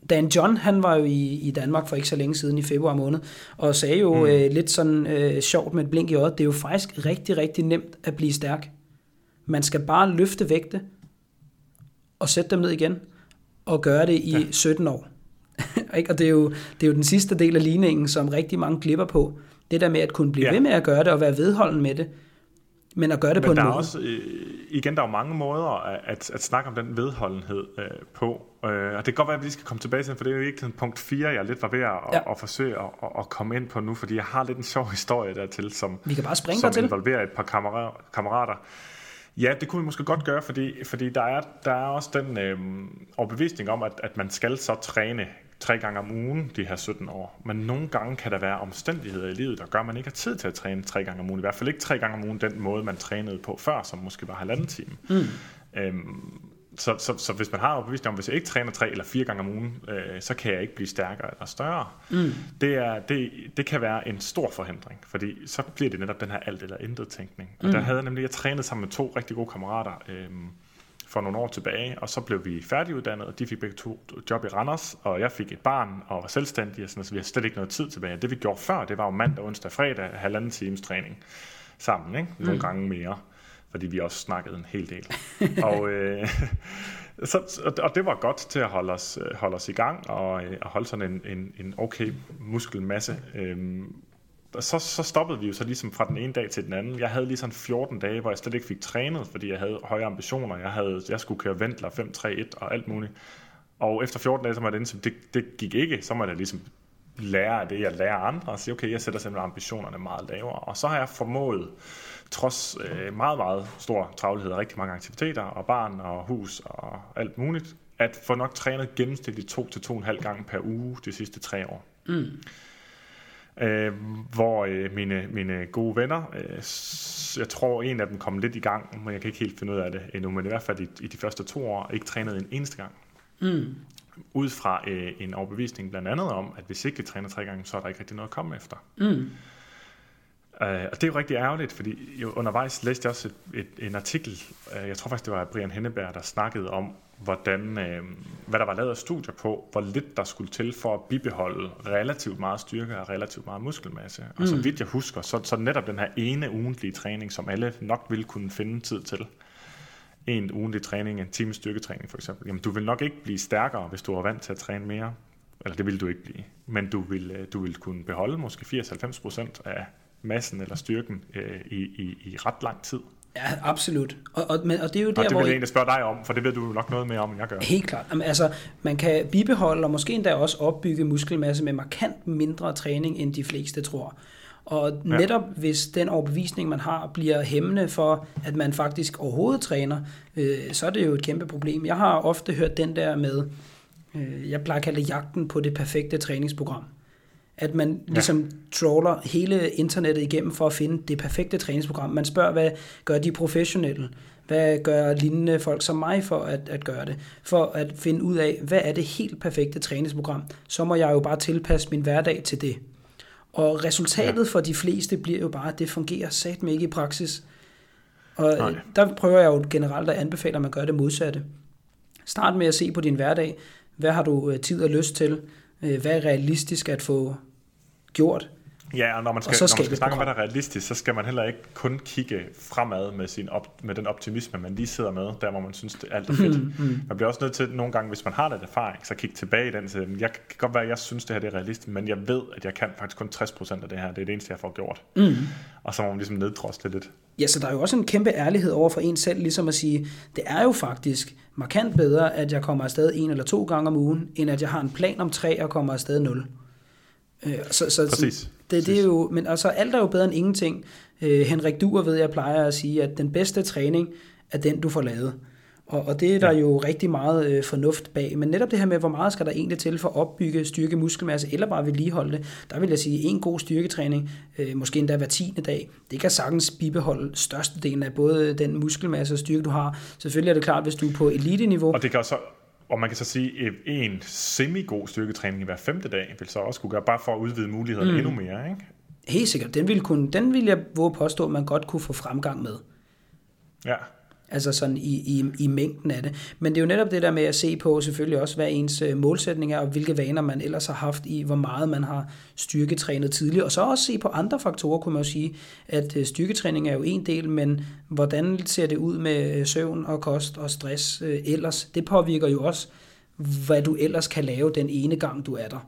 Speaker 2: Dan John, han var jo i, i Danmark for ikke så længe siden, i februar måned, og sagde jo mm. øh, lidt sådan øh, sjovt med et blink i øjet, det er jo faktisk rigtig, rigtig nemt at blive stærk. Man skal bare løfte vægte, og sætte dem ned igen, og gøre det i ja. 17 år. og det er, jo, det er jo den sidste del af ligningen, som rigtig mange glipper på. Det der med at kunne blive ja. ved med at gøre det, og være vedholden med det, men at gøre det
Speaker 1: men
Speaker 2: på en
Speaker 1: der
Speaker 2: måde.
Speaker 1: Er også, øh, igen, der er jo mange måder at, at, snakke om den vedholdenhed øh, på. Øh, og det kan godt være, at vi lige skal komme tilbage til for det er jo ikke punkt 4, jeg lidt var ved at, ja. at, at forsøge at, at komme ind på nu, fordi jeg har lidt en sjov historie dertil, som,
Speaker 2: vi kan bare springe
Speaker 1: som
Speaker 2: dertil.
Speaker 1: involverer et par kammerater. kammerater. Ja, det kunne vi måske godt gøre, fordi, fordi der, er, der er også den øh, overbevisning om, at, at man skal så træne tre gange om ugen de her 17 år. Men nogle gange kan der være omstændigheder i livet, der gør, at man ikke har tid til at træne tre gange om ugen. I hvert fald ikke tre gange om ugen den måde, man trænede på før, som måske var halvanden time. Mm. Øhm, så, så, så hvis man har overbevist om, hvis jeg ikke træner tre eller fire gange om ugen, øh, så kan jeg ikke blive stærkere eller større. Mm. Det, er, det, det kan være en stor forhindring, fordi så bliver det netop den her alt eller intet tænkning. Og mm. der havde jeg nemlig, jeg trænet sammen med to rigtig gode kammerater, øh, for nogle år tilbage, og så blev vi færdiguddannet, og de fik begge to job i Randers, og jeg fik et barn og var selvstændig, og sådan, så vi har slet ikke noget tid tilbage. Det vi gjorde før, det var jo mandag, onsdag, fredag, halvanden times træning sammen, ikke? nogle mm. gange mere, fordi vi også snakkede en hel del. og, øh, så, og det var godt til at holde os, holde os i gang, og, øh, og holde sådan en, en, en okay muskelmasse. Øh, så, så stoppede vi jo så ligesom fra den ene dag til den anden. Jeg havde lige sådan 14 dage, hvor jeg slet ikke fik trænet, fordi jeg havde høje ambitioner. Jeg, havde, jeg skulle køre Ventler 5-3-1 og alt muligt. Og efter 14 dage, så var det ligesom, det, det gik ikke. Så må jeg ligesom lære af det, jeg lærer andre, og sige, okay, jeg sætter simpelthen ambitionerne meget lavere. Og så har jeg formået, trods øh, meget, meget stor travlhed og rigtig mange aktiviteter, og barn og hus og alt muligt, at få nok trænet gennemsnitligt to til to og en halv gang per uge de sidste tre år. Mm øh, hvor øh, mine, mine gode venner, øh, jeg tror en af dem kom lidt i gang, men jeg kan ikke helt finde ud af det endnu, men i hvert fald i, i de første to år ikke trænet en eneste gang. Mm. Ud fra øh, en overbevisning blandt andet om, at hvis ikke vi træner tre gange, så er der ikke rigtig noget at komme efter. Mm. Uh, og det er jo rigtig ærgerligt, fordi jo undervejs læste jeg også et, et, en artikel, uh, jeg tror faktisk det var Brian Henneberg, der snakkede om, hvordan, uh, hvad der var lavet af studier på, hvor lidt der skulle til for at bibeholde relativt meget styrke og relativt meget muskelmasse. Mm. Og så vidt jeg husker, så, så netop den her ene ugentlige træning, som alle nok ville kunne finde tid til, en ugentlig træning, en time styrketræning for eksempel, jamen du vil nok ikke blive stærkere, hvis du er vant til at træne mere. Eller det vil du ikke blive. Men du vil, du vil kunne beholde måske 80-90% af massen eller styrken øh, i, i, i ret lang tid.
Speaker 2: Ja, absolut. Og, og, men, og det er jo der,
Speaker 1: og det
Speaker 2: vil
Speaker 1: jeg egentlig spørge dig om, for det ved du nok noget mere om, end jeg gør.
Speaker 2: Helt klart. Jamen, altså, man kan bibeholde og måske endda også opbygge muskelmasse med markant mindre træning, end de fleste tror. Og netop ja. hvis den overbevisning, man har, bliver hæmmende for, at man faktisk overhovedet træner, øh, så er det jo et kæmpe problem. Jeg har ofte hørt den der med, øh, jeg plejer at kalde det jagten på det perfekte træningsprogram at man ligesom ja. trawler hele internettet igennem for at finde det perfekte træningsprogram. Man spørger, hvad gør de professionelle? Hvad gør lignende folk som mig for at, at gøre det? For at finde ud af, hvad er det helt perfekte træningsprogram? Så må jeg jo bare tilpasse min hverdag til det. Og resultatet ja. for de fleste bliver jo bare, at det fungerer satme ikke i praksis. Og Nej. der prøver jeg jo generelt at anbefale, at man gør det modsatte. Start med at se på din hverdag. Hvad har du øh, tid og lyst til? Øh, hvad er realistisk at få gjort.
Speaker 1: Ja, og når man skal, og så skal når man skal snakke om, hvad der er realistisk, så skal man heller ikke kun kigge fremad med, sin op, med den optimisme, man lige sidder med, der hvor man synes, det alt er fedt. Mm, mm. Man bliver også nødt til nogle gange, hvis man har lidt erfaring, så kigge tilbage i den. Så jeg kan godt være, at jeg synes, det her det er realistisk, men jeg ved, at jeg kan faktisk kun 60% af det her. Det er det eneste, jeg får gjort. Mm. Og så må man ligesom neddrosle lidt.
Speaker 2: Ja, så der er jo også en kæmpe ærlighed over for en selv, ligesom at sige, det er jo faktisk markant bedre, at jeg kommer afsted en eller to gange om ugen, end at jeg har en plan om tre og kommer afsted nul.
Speaker 1: Øh, så, så, Præcis.
Speaker 2: Det, det er jo, men altså, alt er jo bedre end ingenting. Øh, Henrik Duer ved, jeg plejer at sige, at den bedste træning er den, du får lavet. Og, og det er der ja. jo rigtig meget øh, fornuft bag. Men netop det her med, hvor meget skal der egentlig til for at opbygge styrke, muskelmasse, eller bare vedligeholde det, der vil jeg sige, en god styrketræning, øh, måske endda hver tiende dag, det kan sagtens bibeholde størstedelen af både den muskelmasse og styrke, du har. Selvfølgelig er det klart, hvis du er på elite-niveau.
Speaker 1: Og det kan også og man kan så sige, at en semi-god styrketræning hver femte dag vil så også kunne gøre, bare for at udvide mulighederne mm. endnu mere, ikke?
Speaker 2: Helt sikkert. Den vil, kunne, den vil jeg våge påstå, at man godt kunne få fremgang med.
Speaker 1: Ja
Speaker 2: altså sådan i, i, i mængden af det. Men det er jo netop det der med at se på selvfølgelig også, hvad ens øh, målsætning er, og hvilke vaner man ellers har haft i, hvor meget man har styrketrænet tidligere. Og så også se på andre faktorer, kunne man jo sige, at øh, styrketræning er jo en del, men hvordan ser det ud med øh, søvn og kost og stress ellers? Det påvirker jo også, hvad du ellers kan lave den ene gang, du er der.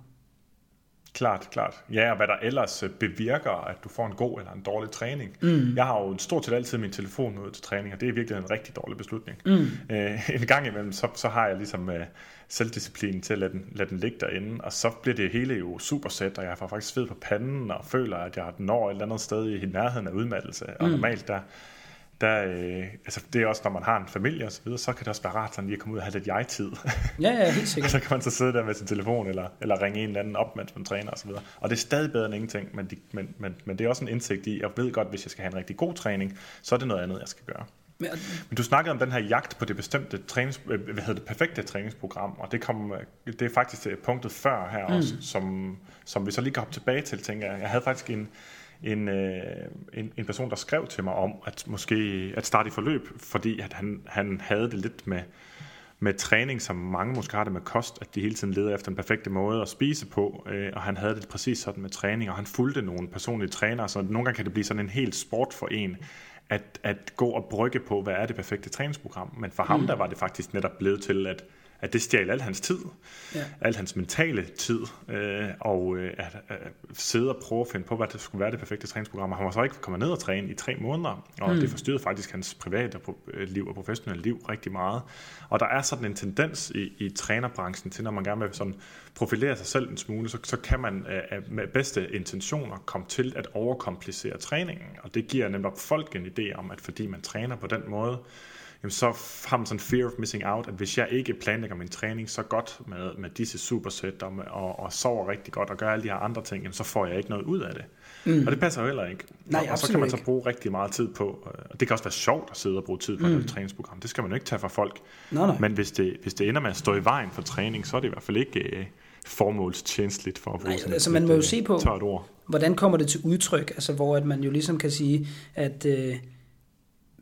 Speaker 1: Klart, klart. Ja, og hvad der ellers øh, bevirker, at du får en god eller en dårlig træning. Mm. Jeg har jo stort set altid min telefon ud til træning, og det er virkelig en rigtig dårlig beslutning. Mm. Øh, en gang imellem, så, så har jeg ligesom uh, selvdisciplin til at lade den, lade den ligge derinde, og så bliver det hele jo super sæt, og jeg får faktisk sved på panden, og føler, at jeg når et eller andet sted i nærheden af udmattelse. Og mm. normalt, der, der, øh, altså det er også, når man har en familie og så videre, så kan det også være rart sådan lige at komme ud og have lidt jeg-tid.
Speaker 2: Ja, ja, helt sikkert.
Speaker 1: og så kan man så sidde der med sin telefon, eller, eller ringe en eller anden op, mens man træner og så videre. Og det er stadig bedre end ingenting, men, de, men, men, men det er også en indsigt i, jeg ved godt, hvis jeg skal have en rigtig god træning, så er det noget andet, jeg skal gøre. Men, men du snakkede om den her jagt på det bestemte trænings, øh, hvad hedder det, perfekte træningsprogram, og det, kom, det er faktisk punktet før her mm. også, som, som vi så lige kan hoppe tilbage til, tænker jeg. Jeg havde faktisk en, en, øh, en, en person, der skrev til mig om at måske at starte i forløb, fordi at han, han havde det lidt med, med træning, som mange måske har det med kost, at de hele tiden leder efter en perfekte måde at spise på, øh, og han havde det præcis sådan med træning, og han fulgte nogle personlige trænere, så nogle gange kan det blive sådan en helt sport for en, at, at gå og brygge på, hvad er det perfekte træningsprogram. Men for mm. ham der var det faktisk netop blevet til, at at det stjal al hans tid, ja. al hans mentale tid, øh, og øh, at, at sidde og prøve at finde på, hvad det skulle være det perfekte træningsprogram. Og han var så ikke kommet ned og træne i tre måneder, og mm. det forstyrrede faktisk hans private øh, liv og professionelle liv rigtig meget. Og der er sådan en tendens i, i trænerbranchen til, når man gerne vil sådan profilere sig selv en smule, så, så kan man øh, med bedste intentioner komme til at overkomplicere træningen. Og det giver nemlig folk en idé om, at fordi man træner på den måde, jamen så har man sådan fear of missing out, at hvis jeg ikke planlægger min træning så godt med, med disse supersæt og, og, og sover rigtig godt og gør alle de her andre ting, jamen så får jeg ikke noget ud af det. Mm. Og det passer jo heller ikke.
Speaker 2: Nej,
Speaker 1: og så kan man så bruge rigtig meget tid på, øh, og det kan også være sjovt at sidde og bruge tid på mm. et træningsprogram. Det skal man jo ikke tage fra folk.
Speaker 2: Nej, nej.
Speaker 1: Men hvis det, hvis det ender med at stå i vejen for træning, så er det i hvert fald ikke uh, formålstjenestligt for at bruge Nej,
Speaker 2: sådan altså, man må jo se på,
Speaker 1: ord.
Speaker 2: hvordan kommer det til udtryk, altså hvor at man jo ligesom kan sige, at... Uh,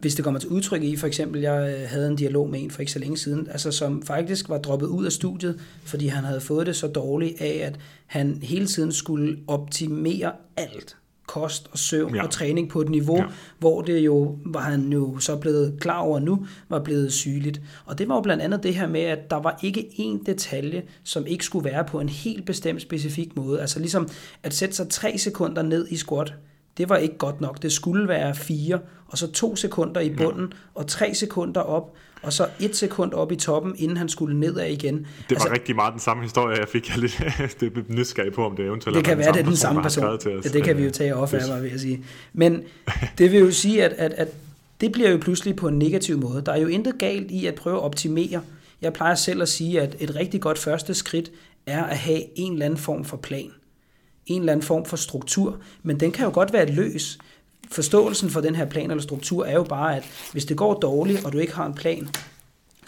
Speaker 2: hvis det kommer til udtryk i, for eksempel, jeg øh, havde en dialog med en for ikke så længe siden, altså som faktisk var droppet ud af studiet, fordi han havde fået det så dårligt af, at han hele tiden skulle optimere alt kost og søvn ja. og træning på et niveau, ja. hvor det jo, var han jo så blevet klar over nu, var blevet sygeligt. Og det var jo blandt andet det her med, at der var ikke én detalje, som ikke skulle være på en helt bestemt specifik måde. Altså ligesom at sætte sig tre sekunder ned i squat, det var ikke godt nok. Det skulle være fire, og så to sekunder i bunden, og tre sekunder op, og så et sekund op i toppen, inden han skulle nedad igen. Det
Speaker 1: var altså, rigtig meget den samme historie, jeg fik. Jeg lidt, det blev nysgerrig på, om det eventuelt
Speaker 2: det kan være, det er den samme person. person. Ja, det kan vi jo tage off af, vil jeg sige. Men det vil jo sige, at, at, at det bliver jo pludselig på en negativ måde. Der er jo intet galt i at prøve at optimere. Jeg plejer selv at sige, at et rigtig godt første skridt er at have en eller anden form for plan en eller anden form for struktur, men den kan jo godt være løs. Forståelsen for den her plan eller struktur er jo bare, at hvis det går dårligt, og du ikke har en plan,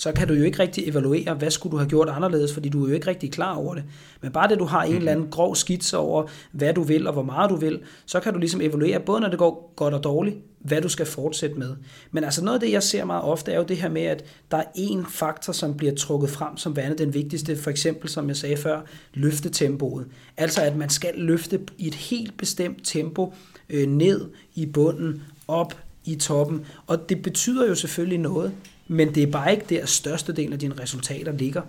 Speaker 2: så kan du jo ikke rigtig evaluere, hvad skulle du have gjort anderledes, fordi du er jo ikke rigtig klar over det. Men bare det, du har en eller anden grov skitse over, hvad du vil og hvor meget du vil, så kan du ligesom evaluere, både når det går godt og dårligt, hvad du skal fortsætte med. Men altså noget af det, jeg ser meget ofte, er jo det her med, at der er en faktor, som bliver trukket frem som værende den vigtigste, for eksempel, som jeg sagde før, løftetempoet. Altså at man skal løfte i et helt bestemt tempo øh, ned i bunden, op i toppen. Og det betyder jo selvfølgelig noget, men det er bare ikke der størstedelen af dine resultater ligger.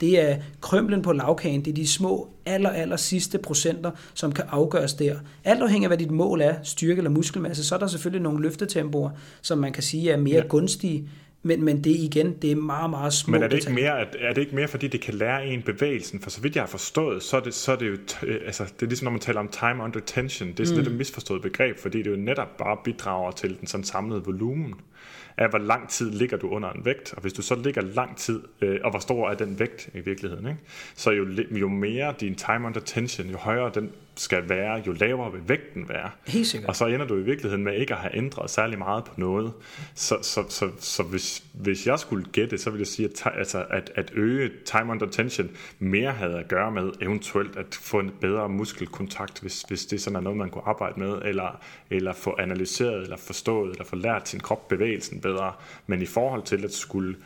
Speaker 2: Det er krømlen på lavkagen, det er de små, aller, aller sidste procenter, som kan afgøres der. Alt afhængig af, hvad dit mål er, styrke eller muskelmasse, så er der selvfølgelig nogle løftetempoer, som man kan sige er mere ja. gunstige, men, men det igen, det er meget, meget små
Speaker 1: Men er det, ikke mere, er det ikke mere, fordi det kan lære en bevægelsen? For så vidt jeg har forstået, så er det, så er det jo, altså, det er ligesom når man taler om time under tension, det er sådan mm. lidt et misforstået begreb, fordi det jo netop bare bidrager til den sådan samlede volumen af, hvor lang tid ligger du under en vægt. Og hvis du så ligger lang tid, øh, og hvor stor er den vægt i virkeligheden, ikke? så jo, jo mere din time under tension, jo højere den skal være, jo lavere vil vægten være.
Speaker 2: Helt sikkert.
Speaker 1: Og så ender du i virkeligheden med ikke at have ændret særlig meget på noget. Så, så, så, så hvis, hvis jeg skulle gætte, så ville jeg sige, at, altså, at, at øge time under tension mere havde at gøre med eventuelt at få en bedre muskelkontakt, hvis, hvis det sådan er noget, man kunne arbejde med, eller, eller få analyseret, eller forstået, eller få lært sin krop bevægelsen bedre. Men i forhold til at skulle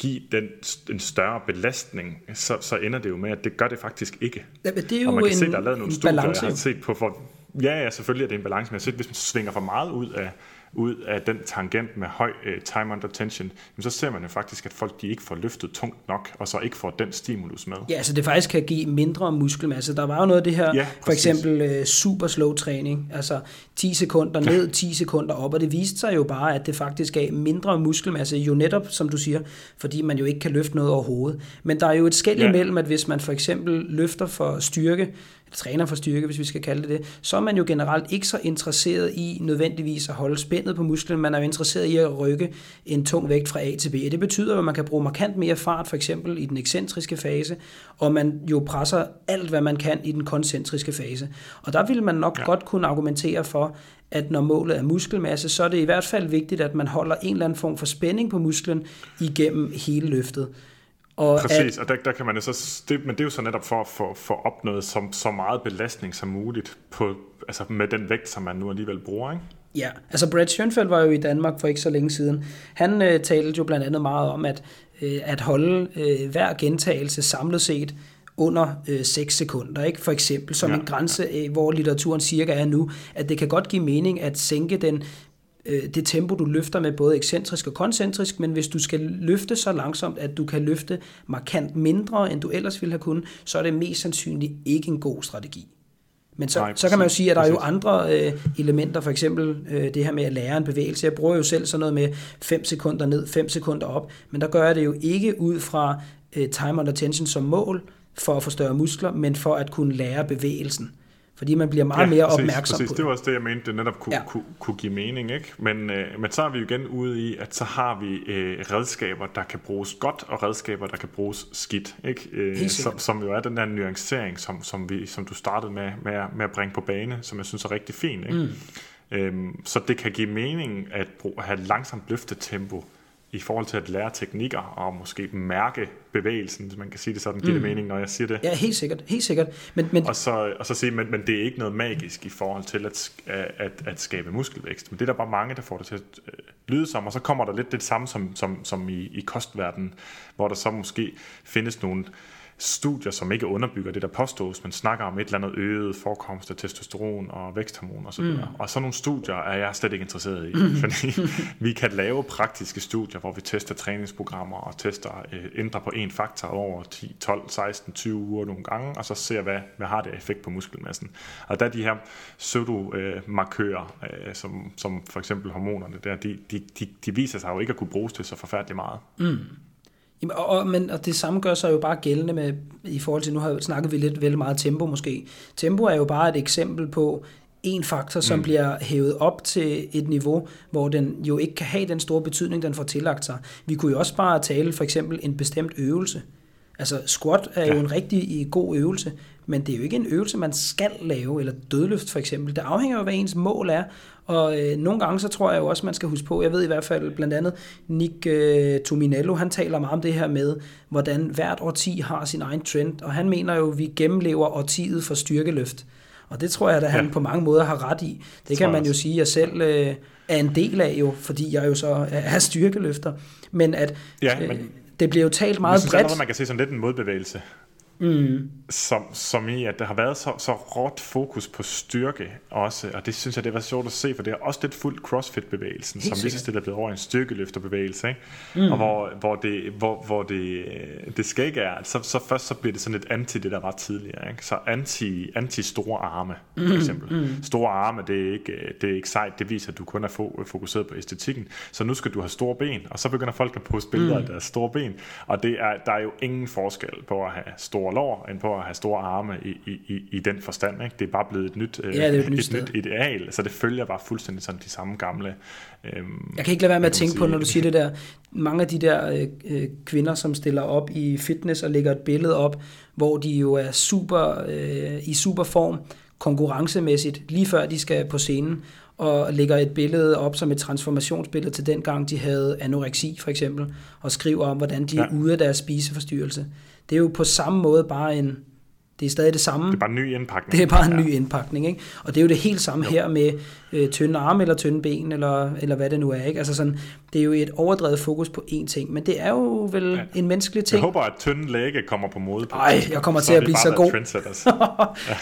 Speaker 1: give den en større belastning, så, så ender det jo med, at det gør det faktisk ikke.
Speaker 2: Ja, det er jo
Speaker 1: og man kan
Speaker 2: en,
Speaker 1: se, der er lavet nogle studier,
Speaker 2: balance.
Speaker 1: jeg har set på, for, ja, ja, selvfølgelig er det en balance, men jeg har set, hvis man svinger for meget ud af, ud af den tangent med høj uh, time under tension, jamen, så ser man jo faktisk, at folk de ikke får løftet tungt nok, og så ikke får den stimulus med.
Speaker 2: Ja, altså det faktisk kan give mindre muskelmasse. Der var jo noget af det her,
Speaker 1: Ja,
Speaker 2: for eksempel uh, super slow træning, altså 10 sekunder ned, 10 sekunder op, og det viste sig jo bare, at det faktisk gav mindre muskelmasse, jo netop, som du siger, fordi man jo ikke kan løfte noget overhovedet. Men der er jo et skæld
Speaker 1: Ja.
Speaker 2: imellem, at hvis man for eksempel løfter for styrke, træner for styrke, hvis vi skal kalde det det, så er man jo generelt ikke så interesseret i nødvendigvis at holde spændet på musklen, man er jo interesseret i at rykke en tung vægt fra A til B. Og det betyder at man kan bruge markant mere fart, for eksempel i den ekscentriske fase, og man jo presser alt, hvad man kan i den koncentriske fase. Og der vil man nok. Ja. godt kunne argumentere for, at når målet er muskelmasse, så er det i hvert fald vigtigt, at man holder en eller anden form for spænding på musklen igennem hele løftet. Og
Speaker 1: Præcis, og der, der kan man jo så, det, men det er jo så netop for at få, få opnået så, så meget belastning som muligt på, altså med den vægt, som man nu alligevel bruger. Ikke?
Speaker 2: Ja, altså Brad Schoenfeldt var jo i Danmark for ikke så længe siden. Han øh, talte jo blandt andet meget om, at, øh, at holde øh, hver gentagelse samlet set under øh, 6 sekunder, ikke? For eksempel som ja,
Speaker 1: Ja,
Speaker 2: en grænse, øh, hvor litteraturen cirka er nu, at det kan godt give mening at sænke den øh, det tempo, du løfter med både ekscentrisk og koncentrisk, men hvis du skal løfte så langsomt, at du kan løfte markant mindre, end du ellers ville have kunnet, så er det mest sandsynligt ikke en god strategi. Men så,
Speaker 1: Nej,
Speaker 2: så kan man jo sige, at der er jo andre øh, elementer, for eksempel øh, det her med at lære en bevægelse. Jeg bruger jo selv sådan noget med 5 sekunder ned, 5 sekunder op, men der gør jeg det jo ikke ud fra øh, time under tension som mål for at få større muskler, men for at kunne lære bevægelsen. Fordi man bliver meget mere
Speaker 1: præcis,
Speaker 2: opmærksom
Speaker 1: præcis.
Speaker 2: på
Speaker 1: Det var også det, jeg mente, det netop kunne,
Speaker 2: Ja.
Speaker 1: ja. kunne, kunne give mening. Ikke? Men, øh, men så er vi jo igen ude i, at så har vi øh, redskaber, der kan bruges godt, og redskaber, der kan bruges skidt. Ikke? Øh, som, som jo er den der nuancering, som, som, vi, som du startede med, med, at- med at bringe på bane, som jeg synes er rigtig fin. Ikke? Mm. Øhm, så det kan give mening at, bruge, at have langsomt løftetempo i forhold til at lære teknikker og måske mærke bevægelsen, hvis man kan sige det sådan, giver mm. det mening, når jeg siger det.
Speaker 2: Ja, helt sikkert. Helt sikkert. Men, men
Speaker 1: Og så, og så sige, men, men det er ikke noget magisk i forhold til at, at, at skabe muskelvækst. Men det er der bare mange, der får det til at øh, lyde som. Og så kommer der lidt det samme som, som, som i, i kostverdenen, hvor der så måske findes nogle studier, som ikke underbygger det, der påstås, men snakker om et eller andet øget forekomst af testosteron og væksthormon osv. Mm. Og sådan nogle studier er jeg slet ikke interesseret i, mm. fordi vi kan lave praktiske studier, hvor vi tester træningsprogrammer og tester, øh, ændrer på en faktor over 10, 12, 16, 20 uger nogle gange, og så ser, hvad, hvad har det effekt på muskelmassen. Og der er de her pseudomarkører, øh, som, som for eksempel hormonerne der, de, de, de, de viser sig jo ikke at kunne bruges til så forfærdeligt meget.
Speaker 2: Jamen, og, og, men, og det samme gør sig jo bare gældende med, i forhold til, nu har snakket vi lidt vel meget tempo måske. Tempo er jo bare et eksempel på en faktor, som mm. bliver hævet op til et niveau, hvor den jo ikke kan have den store betydning, den får tillagt sig. Vi kunne jo også bare tale for eksempel en bestemt øvelse. Altså squat er ja. jo en rigtig god øvelse, men det er jo ikke en øvelse, man skal lave, eller dødløft for eksempel. Det afhænger jo af, hvad ens mål er, og øh, nogle gange så tror jeg jo også, man skal huske på, jeg ved i hvert fald blandt andet Nick øh, Tominello, han taler meget om det her med, hvordan hvert årti har sin egen trend, og han mener jo, at vi gennemlever årtiet for styrkeløft. Og det tror jeg, at han ja. på mange måder har ret i. Det kan man jo sige, at jeg selv øh, er en del af jo, fordi jeg jo så er styrkeløfter. Men at
Speaker 1: Ja,
Speaker 2: øh,
Speaker 1: men-
Speaker 2: det bliver jo talt meget
Speaker 1: synes allerede,
Speaker 2: bredt.
Speaker 1: man kan se sådan lidt en modbevægelse.
Speaker 2: Mm.
Speaker 1: Som, som i, at der har været så, så råt fokus på styrke også, og det synes jeg, det var sjovt at se, for det er også lidt fuldt CrossFit-bevægelsen, som lige så stille er blevet over i en styrkeløfterbevægelse, ikke? Mm. og hvor, hvor, det, hvor, hvor det, det skal ikke er, så, så først så bliver det sådan lidt anti det, der var tidligere, ikke? så anti, anti store arme, for eksempel. Mm. Store arme, det er, ikke, det er ikke sejt, det viser, at du kun er fo- fokuseret på æstetikken, så nu skal du have store ben, og så begynder folk at poste billeder mm. af deres store ben, og det er, der er jo ingen forskel på at have store lår, end på at have store arme i, i, i, i den forstand. Ikke? Det er bare blevet et nyt, øh,
Speaker 2: Ja, det er et nyt
Speaker 1: et nyt ideal, så det følger bare fuldstændig sådan de samme gamle... Øhm,
Speaker 2: Jeg kan ikke lade være med at tænke på,
Speaker 1: sige?
Speaker 2: når du siger det der, mange af de der øh, øh, kvinder, som stiller op i fitness og lægger et billede op, hvor de jo er super øh, i super form, konkurrencemæssigt, lige før de skal på scenen, og lægger et billede op som et transformationsbillede til den gang, de havde anoreksi for eksempel, og skriver om, hvordan de ja. er ude af deres spiseforstyrrelse. Det er jo på samme måde bare en, det er stadig det samme.
Speaker 1: Det er bare en ny indpakning.
Speaker 2: Det er bare en ny indpakning, ikke? Og det er jo det helt samme jo. her med øh, tynde arme eller tynde ben, eller, eller hvad det nu er, ikke? Altså sådan, det er jo et overdrevet fokus på én ting, men det er jo vel ja. en menneskelig ting.
Speaker 1: Jeg håber, at tynde læge kommer på mode. På
Speaker 2: Ej, jeg kommer til at blive så god. Trendsetters. ja.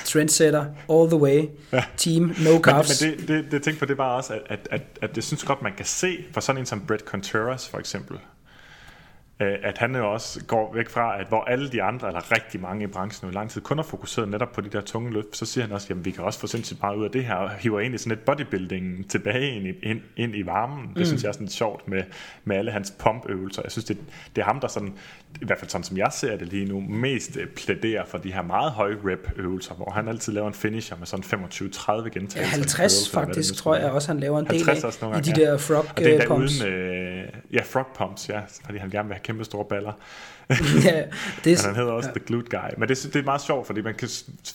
Speaker 2: Trendsetter, all the way. Ja. Team, no carbs.
Speaker 1: Men, men det, det, det tænker på, det var også, at, at, at, at det synes godt, man kan se, for sådan en som Brett Contreras for eksempel, at han jo også går væk fra, at hvor alle de andre, eller rigtig mange i branchen i lang tid, kun har fokuseret netop på de der tunge løft, så siger han også, jamen vi kan også få sindssygt meget ud af det her, og hiver egentlig sådan et bodybuilding tilbage ind i, ind, ind i varmen. Det mm. synes jeg er sådan sjovt med, med alle hans pumpøvelser. Jeg synes, det, det er ham, der sådan, i hvert fald sådan som jeg ser det lige nu, mest øh, plæderer for de her meget høje rep øvelser, hvor han altid laver en finisher med sådan 25-30 gentagelser. Ja,
Speaker 2: 50 faktisk, tror jeg også, han laver en del af, i de der frog
Speaker 1: og det er
Speaker 2: øh, pumps.
Speaker 1: Uden, øh, ja, frog pumps, ja, fordi han gerne vil have kæmpe store baller.
Speaker 2: ja, det
Speaker 1: er, han hedder også ja. The Glute Guy. Men det, det er meget sjovt, fordi man kan,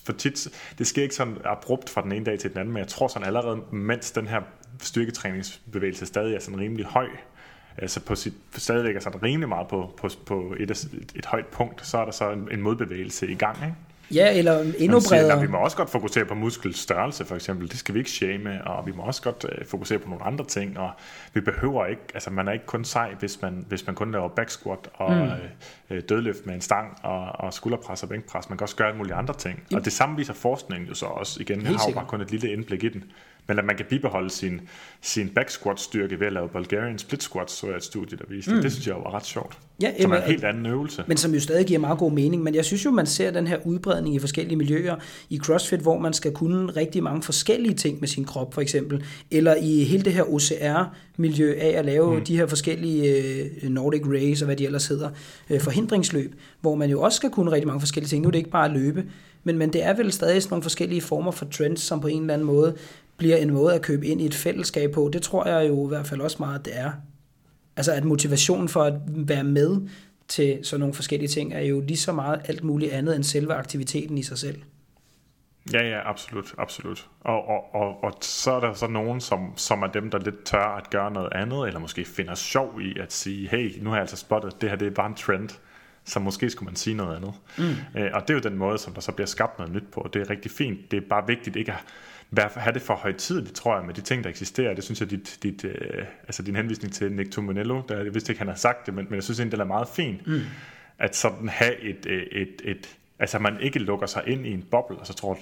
Speaker 1: for tit, det sker ikke sådan abrupt fra den ene dag til den anden, men jeg tror sådan allerede, mens den her styrketræningsbevægelse stadig er sådan rimelig høj, altså på sit, stadigvæk er sådan rimelig meget på, på, på et, et, et højt punkt, så er der så en, en modbevægelse i gang, ikke?
Speaker 2: Ja, eller endnu siger, bredere.
Speaker 1: vi må også godt fokusere på muskelstørrelse, for eksempel. Det skal vi ikke shame, og vi må også godt uh, fokusere på nogle andre ting, og vi behøver ikke, altså man er ikke kun sej, hvis man, hvis man kun laver back squat og mm. uh, dødløft med en stang og, og skulderpres og bænkpres. Man kan også gøre alle mulige andre ting. Yep. Og det samme viser forskningen jo så også. Igen, jeg har jo bare kun et lille indblik i den men at man kan bibeholde sin, sin back squat styrke ved at lave Bulgarian split squats, så er et studie, der viste mm. det. Det synes jeg var ret sjovt. Ja, som er en helt anden øvelse.
Speaker 2: Men som jo stadig giver meget god mening. Men jeg synes jo, man ser den her udbredning i forskellige miljøer. I CrossFit, hvor man skal kunne rigtig mange forskellige ting med sin krop, for eksempel. Eller i hele det her OCR-miljø af at lave mm. de her forskellige øh, Nordic Race og hvad de ellers hedder, øh, forhindringsløb, hvor man jo også skal kunne rigtig mange forskellige ting. Nu er det ikke bare at løbe, men, men det er vel stadig sådan nogle forskellige former for trends, som på en eller anden måde bliver en måde at købe ind i et fællesskab på. Det tror jeg jo i hvert fald også meget, det er. Altså at motivationen for at være med til sådan nogle forskellige ting er jo lige så meget alt muligt andet end selve aktiviteten i sig selv.
Speaker 1: Ja, ja, absolut, absolut. Og, og, og, og så er der så nogen, som, som er dem, der lidt tør at gøre noget andet, eller måske finder sjov i at sige, hey, nu har jeg altså spottet, det her det er bare en trend, så måske skulle man sige noget andet. Mm. Øh, og det er jo den måde, som der så bliver skabt noget nyt på. Det er rigtig fint. Det er bare vigtigt ikke at have det for højtidligt, tror jeg, med de ting, der eksisterer. Det synes jeg, dit, dit, øh, altså din henvisning til Nick Tomonello, der, jeg vidste ikke, han har sagt det, men, men jeg synes egentlig, det er meget fint, mm. at sådan have et, et, et, et, altså man ikke lukker sig ind i en boble, og så tror,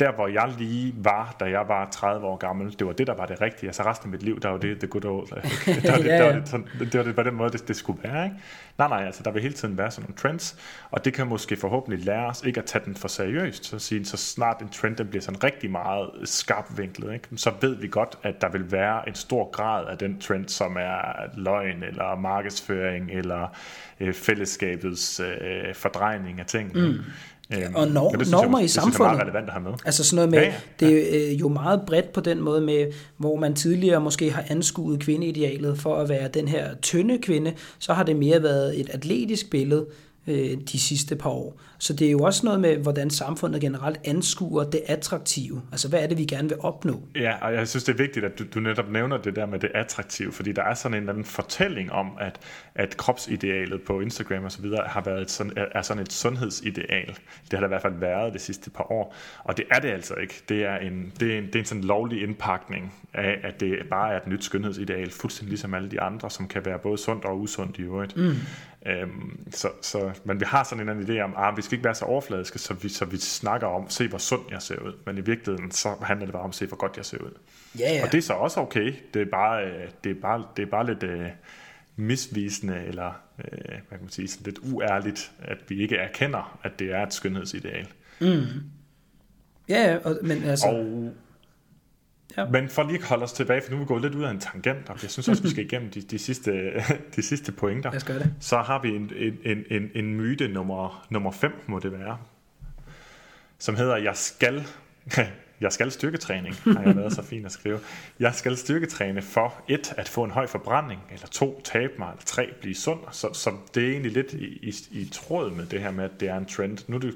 Speaker 1: der hvor jeg lige var, da jeg var 30 år gammel, det var det, der var det rigtige. Altså resten af mit liv, der var det the good old. det, var det, ja, ja. det, var det, sådan, det var det på den måde, det, det skulle være. Ikke? Nej, nej, altså der vil hele tiden være sådan nogle trends, og det kan måske forhåbentlig lære os ikke at tage den for seriøst. Så, sige, så snart en trend den bliver sådan rigtig meget skarp vinklet, ikke? så ved vi godt, at der vil være en stor grad af den trend, som er løgn, eller markedsføring, eller øh, fællesskabets øh, fordrejning af ting. Mm.
Speaker 2: Ja, og nor- det, normer jeg, i samfundet. Det er meget relevant at have med. Altså sådan noget med, ja, ja. det er jo meget bredt på den måde med, hvor man tidligere måske har anskuet kvindeidealet for at være den her tynde kvinde, så har det mere været et atletisk billede, øh, de sidste par år. Så det er jo også noget med, hvordan samfundet generelt anskuer det attraktive. Altså, hvad er det, vi gerne vil opnå?
Speaker 1: Ja, og jeg synes, det er vigtigt, at du, du netop nævner det der med det attraktive, fordi der er sådan en eller anden fortælling om, at, at kropsidealet på Instagram og så videre har været et sådan, er sådan et sundhedsideal. Det har der i hvert fald været det sidste par år. Og det er det altså ikke. Det er en, det er en, det er en sådan lovlig indpakning af, at det bare er et nyt skønhedsideal, fuldstændig ligesom alle de andre, som kan være både sundt og usundt i øvrigt. Mm. Øhm, så, så, men vi har sådan en anden idé om, at ah, vi skal ikke være så overfladiske, så vi, så vi snakker om, se hvor sund jeg ser ud. Men i virkeligheden, så handler det bare om, se hvor godt jeg ser ud.
Speaker 2: Ja, ja.
Speaker 1: Og det er så også okay. Det er bare, øh, det er bare, det er bare lidt uh, misvisende, eller uh, hvad kan man sige, sådan lidt uærligt, at vi ikke erkender, at det er et skønhedsideal. Mm.
Speaker 2: Ja, ja, men altså...
Speaker 1: Og Ja. Men for lige at holde os tilbage, for nu er vi gået lidt ud af en tangent, og jeg synes også, vi skal igennem de, de, sidste, de sidste pointer.
Speaker 2: Jeg skal det.
Speaker 1: Så har vi en, en, en, en myte nummer, nummer 5, må det være, som hedder, jeg skal, jeg skal styrketræning, har jeg været så fint at skrive. Jeg skal styrketræne for et, at få en høj forbrænding, eller to, tabe mig, eller tre, blive sund. Så, så det er egentlig lidt i, i, i tråd med det her med, at det er en trend. Nu er det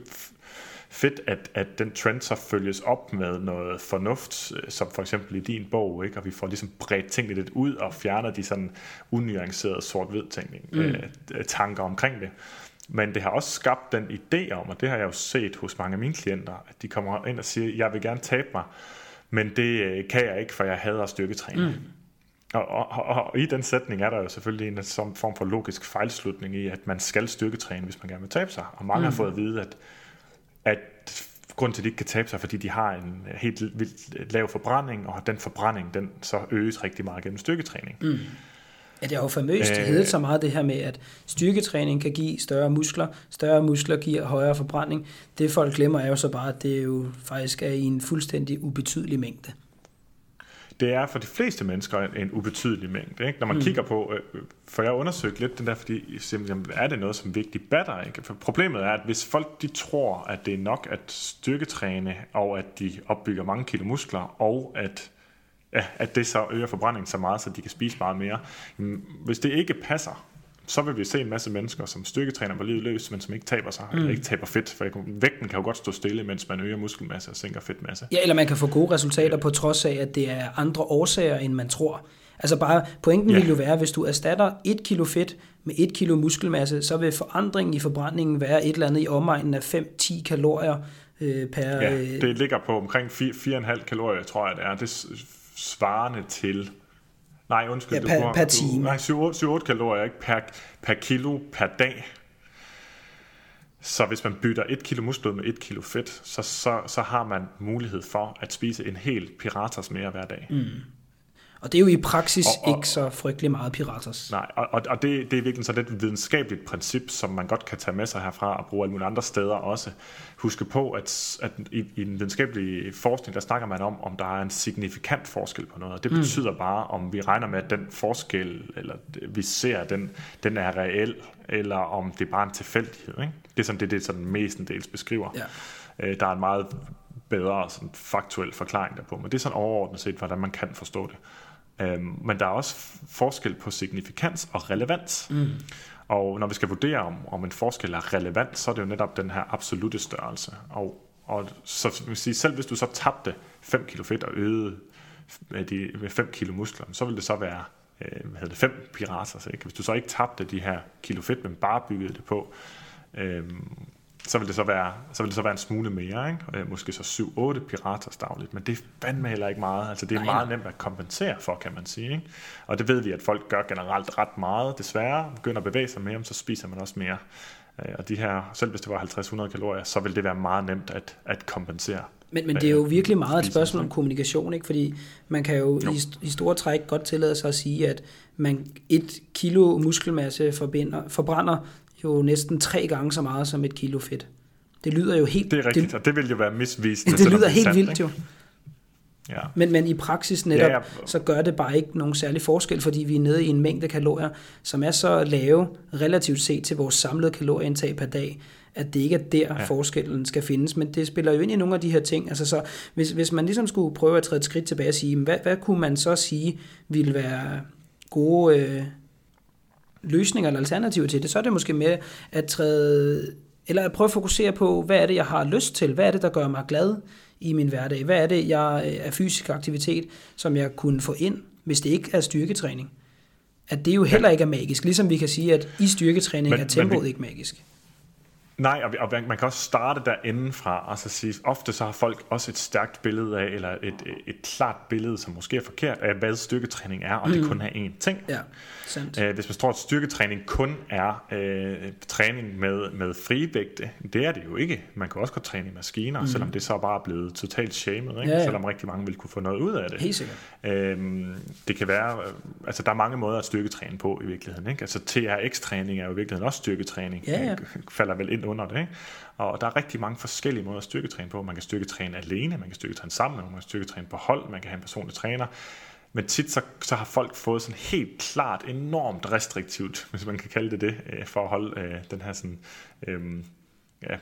Speaker 1: fedt, at, at den trend så følges op med noget fornuft, øh, som for eksempel i din bog, ikke? og vi får ligesom bredt tingene lidt ud og fjerner de sådan unuancerede sort-hvid mm. øh, tanker omkring det. Men det har også skabt den idé om, og det har jeg jo set hos mange af mine klienter, at de kommer ind og siger, jeg vil gerne tabe mig, men det øh, kan jeg ikke, for jeg hader styrketræning. Mm. Og, og, og, og i den sætning er der jo selvfølgelig en som form for logisk fejlslutning i, at man skal styrketræne, hvis man gerne vil tabe sig. Og mange mm. har fået at vide, at, at grund til, at de ikke kan tabe sig, fordi de har en helt vildt lav forbrænding, og den forbrænding, den så øges rigtig meget gennem styrketræning. Mm.
Speaker 2: Ja, det er jo famøst øh, heddet så meget det her med, at styrketræning kan give større muskler, større muskler giver højere forbrænding. Det folk glemmer er jo så bare, at det jo faktisk er i en fuldstændig ubetydelig mængde
Speaker 1: det er for de fleste mennesker en, en ubetydelig mængde. Ikke? Når man mm. kigger på, øh, for jeg har undersøgt lidt den der, fordi simpelthen, er det noget, som virkelig batter? Ikke? For problemet er, at hvis folk de tror, at det er nok at styrketræne, og at de opbygger mange kilo muskler, og at, ja, at det så øger forbrændingen så meget, så de kan spise meget mere. Hvis det ikke passer, så vil vi se en masse mennesker, som styrketræner på livet løs, men som ikke taber sig, mm. eller ikke taber fedt, for vægten kan jo godt stå stille, mens man øger muskelmasse og sænker fedtmasse.
Speaker 2: Ja, eller man kan få gode resultater på trods af, at det er andre årsager, end man tror. Altså bare, pointen ja. vil jo være, hvis du erstatter 1 kilo fedt med 1 kilo muskelmasse, så vil forandringen i forbrændingen være et eller andet i omegnen af 5-10 kalorier øh, per...
Speaker 1: Ja, øh, det ligger på omkring 4,5 kalorier, tror jeg det er. Det svarende til Nej, undskyld.
Speaker 2: Ja, per, du, per time.
Speaker 1: Nej, 7-8 kalorier ikke per, per kilo per dag. Så hvis man bytter 1 kilo muskelblod med 1 kilo fedt, så, så, så har man mulighed for at spise en hel piratas mere hver dag. Mm.
Speaker 2: Og det er jo i praksis og, og, ikke så frygtelig meget piratas.
Speaker 1: Nej, og, og det, det er virkelig sådan et videnskabeligt princip, som man godt kan tage med sig herfra og bruge alle mulige andre steder også. Huske på, at, at i, i den videnskabelige forskning, der snakker man om, om der er en signifikant forskel på noget. Og det mm. betyder bare, om vi regner med, at den forskel, eller vi ser, den, den er reel, eller om det er bare en tilfældighed. Ikke? Det er sådan det, det sådan mestendels beskriver. Ja. Øh, der er en meget bedre sådan faktuel forklaring derpå, men det er sådan overordnet set, hvordan man kan forstå det. Øhm, men der er også forskel på signifikans og relevans. Mm. Og når vi skal vurdere, om, om en forskel er relevant, så er det jo netop den her absolute størrelse. Og, og så vil sige, selv hvis du så tabte 5 kilo fedt og øgede med, de, med 5 kilo muskler, så vil det så være øh, hvad hedder det, 5 pirater. Ikke? Hvis du så ikke tabte de her kilo fedt, men bare byggede det på, øh, så vil det så være, så vil det så være en smule mere, ikke? Øh, måske så 7-8 pirater dagligt, men det er fandme heller ikke meget. Altså, det er Nej. meget nemt at kompensere for, kan man sige. Ikke? Og det ved vi, at folk gør generelt ret meget, desværre. Begynder at bevæge sig mere, så spiser man også mere. Øh, og de her, selv hvis det var 50-100 kalorier, så vil det være meget nemt at, at kompensere.
Speaker 2: Men, men det er jo virkelig meget et spørgsmål om kommunikation, ikke? fordi man kan jo, jo. I, i store træk godt tillade sig at sige, at man et kilo muskelmasse forbinder, forbrænder jo næsten tre gange så meget som et kilo fedt. Det lyder jo helt...
Speaker 1: Det er rigtigt, det, og det vil jo være misvisende.
Speaker 2: Det lyder helt vildt ikke? jo. Ja. Men, men i praksis netop, ja, ja. så gør det bare ikke nogen særlig forskel, fordi vi er nede i en mængde kalorier, som er så lave relativt set til vores samlede kalorieindtag per dag, at det ikke er der ja. forskellen skal findes. Men det spiller jo ind i nogle af de her ting. Altså så, hvis, hvis man ligesom skulle prøve at træde et skridt tilbage og sige, hvad, hvad kunne man så sige ville være gode øh, løsninger eller alternativer til det, så er det måske med at træde, eller at prøve at fokusere på, hvad er det, jeg har lyst til? Hvad er det, der gør mig glad i min hverdag? Hvad er det, jeg øh, er fysisk aktivitet, som jeg kunne få ind, hvis det ikke er styrketræning? At det jo heller ikke er magisk, ligesom vi kan sige, at i styrketræning men, er tempoet vi, ikke magisk.
Speaker 1: Nej, og, og man kan også starte derindefra. Altså sige, ofte så har folk også et stærkt billede af, eller et, et klart billede, som måske er forkert, af hvad styrketræning er, og mm. det kun er én ting. Ja, sandt. Æh, hvis man tror, at styrketræning kun er øh, træning med, med frivægte, det er det jo ikke. Man kan også godt træne i maskiner, mm. selvom det så bare er blevet totalt shamed, ikke? Ja, ja. selvom rigtig mange vil kunne få noget ud af det.
Speaker 2: Helt sikkert.
Speaker 1: Æm, det kan være, altså der er mange måder at styrketræne på i virkeligheden. Ikke? Altså TRX-træning er jo i virkeligheden også styrketræning. Ja, ja. falder vel ind under det. Ikke? Og der er rigtig mange forskellige måder at styrketræne på. Man kan styrketræne alene, man kan styrketræne sammen, man kan styrketræne på hold, man kan have en personlig træner. Men tit så, så har folk fået sådan helt klart enormt restriktivt, hvis man kan kalde det det, øh, for at holde øh, den her sådan, øh, ja,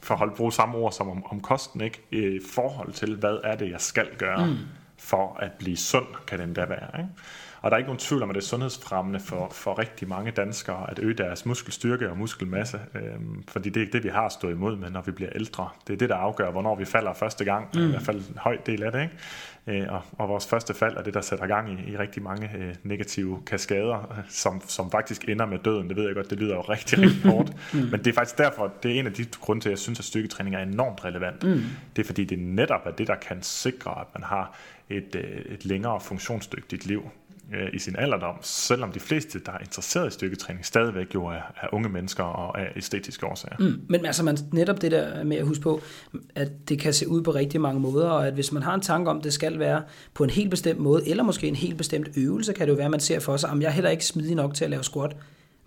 Speaker 1: for at holde, bruge samme ord som om, om kosten, ikke? I forhold til, hvad er det, jeg skal gøre mm. for at blive sund, kan den da være. Ikke? Og der er ikke nogen tvivl om, at det er sundhedsfremmende for, for rigtig mange danskere at øge deres muskelstyrke og muskelmasse, øh, fordi det er ikke det, vi har stået imod med, når vi bliver ældre. Det er det, der afgør, hvornår vi falder første gang, mm. i hvert fald en høj del af det. Ikke? Øh, og, og vores første fald er det, der sætter gang i, i rigtig mange øh, negative kaskader, som, som faktisk ender med døden. Det ved jeg godt, det lyder jo rigtig, rigtig hårdt. mm. Men det er faktisk derfor, det er en af de grunde til, at jeg synes, at styrketræning er enormt relevant. Mm. Det er fordi, det netop er det, der kan sikre, at man har et, øh, et længere funktionsdygtigt liv øh, i sin alderdom, selvom de fleste, der er interesseret i styrketræning, stadigvæk jo er, er unge mennesker og er æstetiske årsager. Mm,
Speaker 2: men altså man, netop det der med at huske på, at det kan se ud på rigtig mange måder, og at hvis man har en tanke om, at det skal være på en helt bestemt måde, eller måske en helt bestemt øvelse, kan det jo være, at man ser for sig, at jeg er heller ikke smidig nok til at lave squat.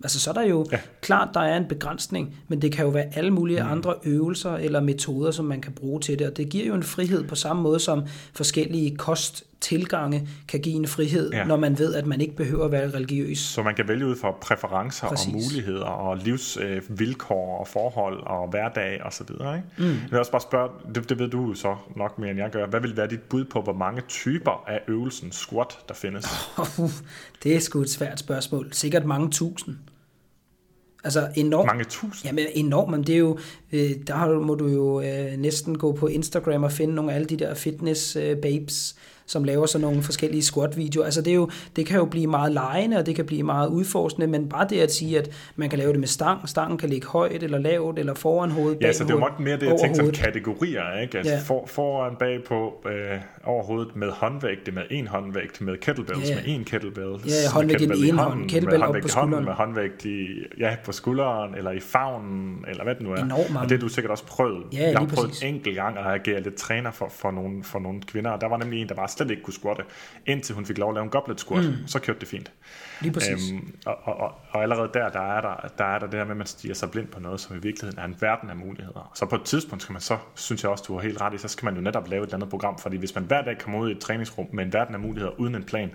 Speaker 2: Altså så er der jo ja. klart, der er en begrænsning, men det kan jo være alle mulige mm. andre øvelser eller metoder, som man kan bruge til det, og det giver jo en frihed på samme måde som forskellige kosttilgange kan give en frihed, ja. når man ved, at man ikke behøver at være religiøs.
Speaker 1: Så man kan vælge ud fra præferencer Præcis. og muligheder og livsvilkår og forhold og hverdag og så videre. Ikke? Mm. Jeg vil også bare spørge, det, det ved du så nok mere end jeg gør, hvad vil være dit bud på, hvor mange typer af øvelsen squat der findes?
Speaker 2: det er sgu et svært spørgsmål. Sikkert mange tusind. Altså enormt.
Speaker 1: Mange tusind?
Speaker 2: Jamen enormt, men det er jo, øh, der må du jo øh, næsten gå på Instagram og finde nogle af alle de der fitness øh, babes, som laver sådan nogle forskellige squat-videoer. Altså det, er jo, det kan jo blive meget lejende, og det kan blive meget udforskende, men bare det at sige, at man kan lave det med stang, stangen kan ligge højt eller lavt, eller foran hovedet,
Speaker 1: Ja, så det er jo mere det, jeg tænkte som kategorier, ikke? Altså ja. for, foran, bag på, øh, over hovedet med håndvægte, med en håndvægt, med kettlebells, ja. med en kettlebell.
Speaker 2: Ja, håndvægt i den ene hånd, kettlebell op på skulderen.
Speaker 1: med håndvægt i, ja, på skulderen, eller i favnen, eller hvad det nu er. Enormt, og det har du sikkert også prøvet.
Speaker 2: Ja,
Speaker 1: jeg har prøvet en enkelt gang at agere lidt træner for, for, nogle, for nogle kvinder, og der var nemlig en, der bare slet ikke kunne squatte, indtil hun fik lov at lave en goblet squat. Mm. Så kørte det fint.
Speaker 2: Lige præcis. Øhm,
Speaker 1: og, og, og, og allerede der, der er der, der er der det her med, at man stiger sig blind på noget, som i virkeligheden er en verden af muligheder. Så på et tidspunkt skal man så, synes jeg også, du har helt ret i, så skal man jo netop lave et eller andet program, fordi hvis man hver dag kommer ud i et træningsrum med en verden af muligheder uden en plan,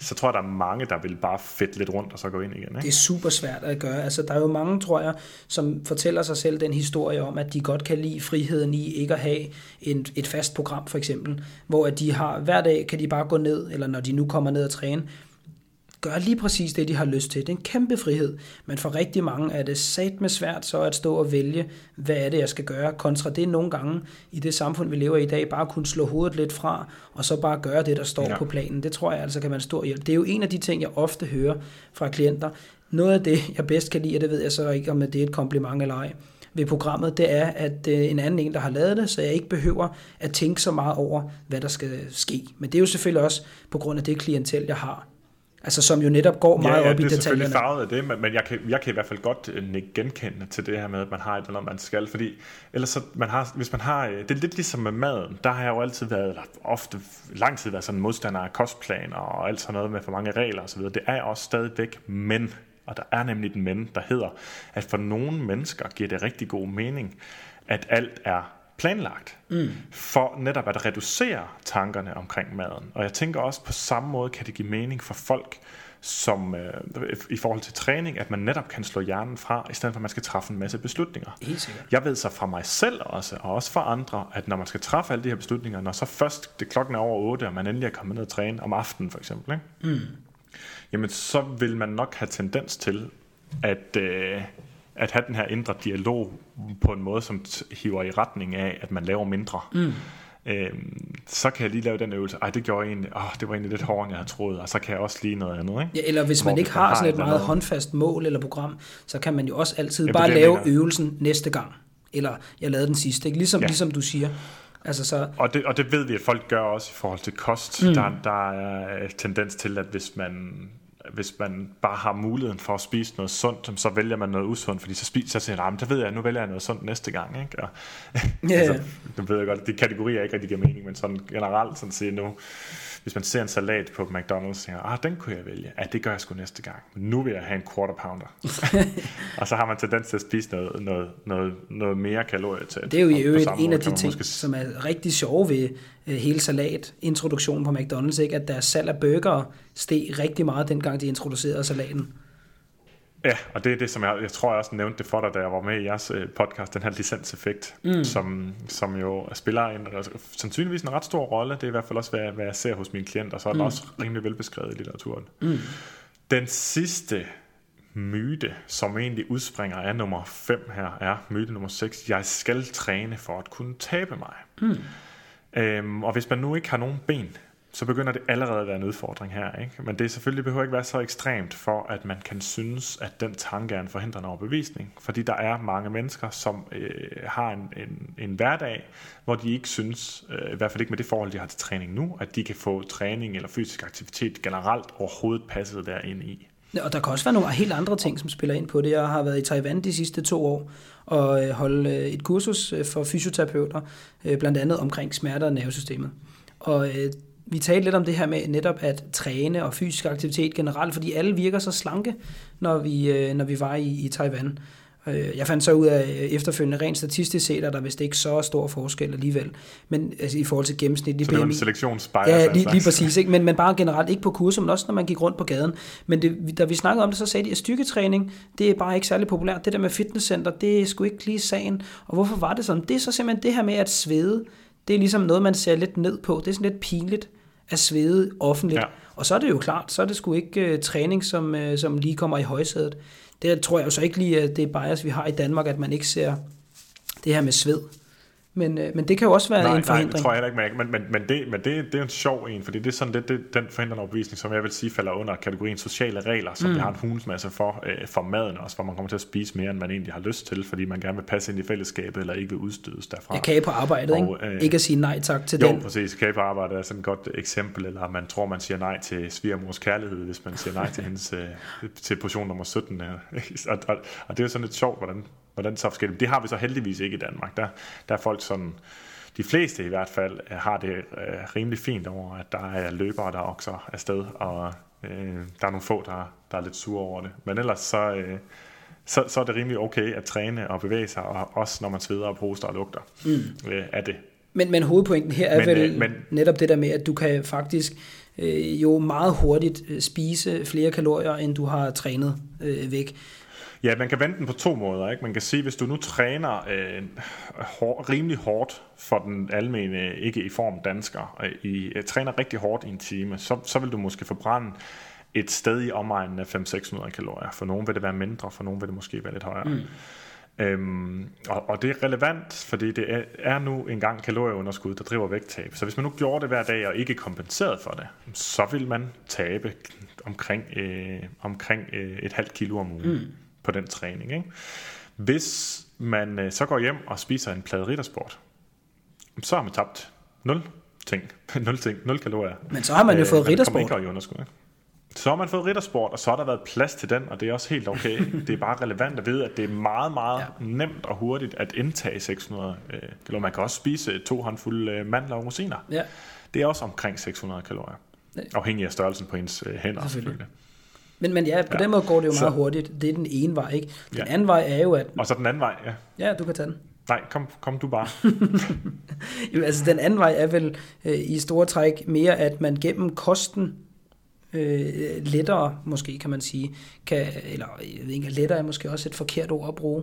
Speaker 1: så tror jeg, der er mange, der vil bare fedt lidt rundt og så gå ind igen. Ikke?
Speaker 2: Det er super svært at gøre. Altså, der er jo mange, tror jeg, som fortæller sig selv den historie om, at de godt kan lide friheden i ikke at have en, et fast program, for eksempel, hvor at de har, hver dag kan de bare gå ned, eller når de nu kommer ned og træne, gør lige præcis det, de har lyst til. Det er en kæmpe frihed, men for rigtig mange er det sat med svært så at stå og vælge, hvad er det, jeg skal gøre, kontra det nogle gange i det samfund, vi lever i i dag, bare kunne slå hovedet lidt fra, og så bare gøre det, der står ja. på planen. Det tror jeg altså kan være en stor hjælp. Det er jo en af de ting, jeg ofte hører fra klienter. Noget af det, jeg bedst kan lide, og det ved jeg så ikke, om det er et kompliment eller ej, ved programmet, det er, at øh, en anden en, der har lavet det, så jeg ikke behøver at tænke så meget over, hvad der skal ske. Men det er jo selvfølgelig også på grund af det klientel, jeg har. Altså som jo netop går meget ja, ja, op i detaljerne. Det er selvfølgelig
Speaker 1: farvet af det, men jeg kan, jeg kan i hvert fald godt øh, genkende til det her med, at man har et eller andet, man skal, fordi ellers så, man har, hvis man har, øh, det er lidt ligesom med maden, der har jeg jo altid været, eller ofte lang tid været sådan modstander af kostplaner og alt sådan noget med for mange regler osv. Det er jeg også stadigvæk, men, og der er nemlig den men, der hedder, at for nogle mennesker giver det rigtig god mening, at alt er planlagt, mm. for netop at reducere tankerne omkring maden. Og jeg tænker også, på samme måde kan det give mening for folk, som øh, i forhold til træning, at man netop kan slå hjernen fra, i stedet for at man skal træffe en masse beslutninger. Jeg ved så fra mig selv også, og også fra andre, at når man skal træffe alle de her beslutninger, når så først det klokken er over 8, og man endelig er kommet ned og træne om aftenen for eksempel, ikke? Mm. jamen så vil man nok have tendens til at, øh, at have den her indre dialog på en måde, som hiver i retning af, at man laver mindre. Mm. Øhm, så kan jeg lige lave den øvelse. Ej, det gjorde egentlig, åh, det var egentlig lidt hårdere, end jeg havde troet, og så kan jeg også lige noget andet. Ikke?
Speaker 2: Ja, eller hvis man ikke har sådan et meget noget. håndfast mål eller program, så kan man jo også altid ja, bare lave øvelsen næste gang. Eller jeg lavede den sidste, ikke? Ligesom, ja. ligesom du siger.
Speaker 1: Altså så... og, det, og det ved vi, at folk gør også i forhold til kost. Mm. Der, der er tendens til, at hvis man hvis man bare har muligheden for at spise noget sundt, så vælger man noget usundt, fordi så spiser jeg sig ramme. Der ved jeg, nu vælger jeg noget sundt næste gang. Ikke? Og, yeah. altså, nu ved jeg godt, de kategorier ikke rigtig giver mening, men sådan generelt sådan set nu, hvis man ser en salat på McDonald's, tænker ah, den kunne jeg vælge. Ja, det gør jeg sgu næste gang. Men nu vil jeg have en quarter pounder. og så har man tendens til at spise noget, noget, noget, noget mere kalorier til.
Speaker 2: Det er jo i øvrigt en af de ting, måske... som er rigtig sjove ved uh, hele salat-introduktionen på McDonald's, ikke? at deres salg af burger steg rigtig meget, dengang de introducerede salaten.
Speaker 1: Ja, og det er det, som jeg, jeg tror, jeg også nævnte det for dig, da jeg var med i jeres øh, podcast, den her licenseffekt, mm. som, som jo spiller en, sandsynligvis en ret stor rolle. Det er i hvert fald også, hvad, hvad jeg ser hos mine klienter, så er den mm. også rimelig velbeskrevet i litteraturen. Mm. Den sidste myte, som egentlig udspringer af nummer 5 her, er myte nummer 6. Jeg skal træne for at kunne tabe mig. Mm. Øhm, og hvis man nu ikke har nogen ben, så begynder det allerede at være en udfordring her. Ikke? Men det selvfølgelig behøver ikke være så ekstremt for, at man kan synes, at den tanke er en forhindrende overbevisning. Fordi der er mange mennesker, som øh, har en, en, en hverdag, hvor de ikke synes, øh, i hvert fald ikke med det forhold, de har til træning nu, at de kan få træning eller fysisk aktivitet generelt overhovedet passet derind i.
Speaker 2: Og der kan også være nogle helt andre ting, som spiller ind på det. Jeg har været i Taiwan de sidste to år og øh, holdt øh, et kursus øh, for fysioterapeuter, blandt andet omkring smerter og nervesystemet. Og vi talte lidt om det her med netop at træne og fysisk aktivitet generelt, fordi alle virker så slanke, når vi, når vi var i, i Taiwan. Øh, jeg fandt så ud af øh, efterfølgende, rent statistisk set, at der vist ikke så stor forskel alligevel, men altså, i forhold til gennemsnit.
Speaker 1: Så det var en selektionsbias?
Speaker 2: Ja, lige, lige præcis. Ikke? Men, men bare generelt ikke på kurser, men også når man gik rundt på gaden. Men det, da vi snakkede om det, så sagde de, at styrketræning, det er bare ikke særlig populært. Det der med fitnesscenter, det er sgu ikke lige sagen. Og hvorfor var det sådan? Det er så simpelthen det her med at svede. Det er ligesom noget, man ser lidt ned på. Det er sådan lidt pinligt at svede offentligt. Ja. Og så er det jo klart, så er det sgu ikke uh, træning, som, uh, som lige kommer i højsædet. Det tror jeg jo så ikke lige, at det er bias, vi har i Danmark, at man ikke ser det her med sved. Men, øh, men det kan jo også være
Speaker 1: nej,
Speaker 2: en forhindring.
Speaker 1: Nej, det tror jeg ikke, men, men, men, det, men det, det er en sjov en, fordi det er sådan det, det, den forhindrende opvisning, som jeg vil sige falder under kategorien sociale regler, som mm. vi har en hulsmasse for, øh, for maden også, hvor man kommer til at spise mere, end man egentlig har lyst til, fordi man gerne vil passe ind i fællesskabet, eller ikke vil udstødes derfra.
Speaker 2: Ja, kage på arbejdet, og, ikke? Øh, ikke at sige nej tak til
Speaker 1: jo,
Speaker 2: den.
Speaker 1: Jo, præcis. Kage på arbejdet er sådan et godt eksempel, eller man tror, man siger nej til svigermors kærlighed, hvis man siger nej til hendes øh, til portion nummer 17. og, og, og, det er jo sådan lidt sjovt, hvordan, hvordan så forskelligt. Det har vi så heldigvis ikke i Danmark. Der, der er folk sådan de fleste i hvert fald øh, har det øh, rimelig fint over, at der er løbere, der okser afsted, og øh, der er nogle få, der, der er lidt sure over det. Men ellers så, øh, så, så er det rimelig okay at træne og bevæge sig, og også når man sveder og poster og lugter mm. øh, af det.
Speaker 2: Men, men hovedpointen her er men, vel øh, men, netop det der med, at du kan faktisk øh, jo meget hurtigt øh, spise flere kalorier, end du har trænet øh, væk.
Speaker 1: Ja, man kan vende den på to måder. Ikke? Man kan sige, hvis du nu træner øh, hår, rimelig hårdt for den almene, ikke i form dansker, øh, i, øh, træner rigtig hårdt i en time, så, så vil du måske forbrænde et sted i omegnen af 500-600 kalorier. For nogen vil det være mindre, for nogen vil det måske være lidt højere. Mm. Øhm, og, og det er relevant, fordi det er, er nu engang kalorieunderskud, der driver vægttab. Så hvis man nu gjorde det hver dag og ikke kompenserede for det, så vil man tabe omkring, øh, omkring øh, et halvt kilo om ugen. Mm på den træning. Ikke? Hvis man øh, så går hjem og spiser en plade riddersport, så har man tabt 0 ting, 0 ting, 0 kalorier.
Speaker 2: Men så har man jo øh, fået riddersport.
Speaker 1: Ikke i underskud, ikke? Så har man fået riddersport, og så har der været plads til den, og det er også helt okay. det er bare relevant at vide, at det er meget, meget ja. nemt og hurtigt at indtage 600 øh, kalorier. Man kan også spise to håndfulde øh, mandler og rosiner. Ja. Det er også omkring 600 kalorier. Afhængig af størrelsen på ens øh, hænder. Selvfølgelig. selvfølgelig.
Speaker 2: Men, men ja, på ja. den måde går det jo meget så, hurtigt. Det er den ene vej, ikke? Den ja. anden vej er jo, at...
Speaker 1: Og så den anden vej, ja.
Speaker 2: Ja, du kan tage den.
Speaker 1: Nej, kom, kom du bare.
Speaker 2: jo, altså den anden vej er vel øh, i store træk mere, at man gennem kosten øh, lettere, måske kan man sige, kan, eller jeg ved ikke, lettere er måske også et forkert ord at bruge,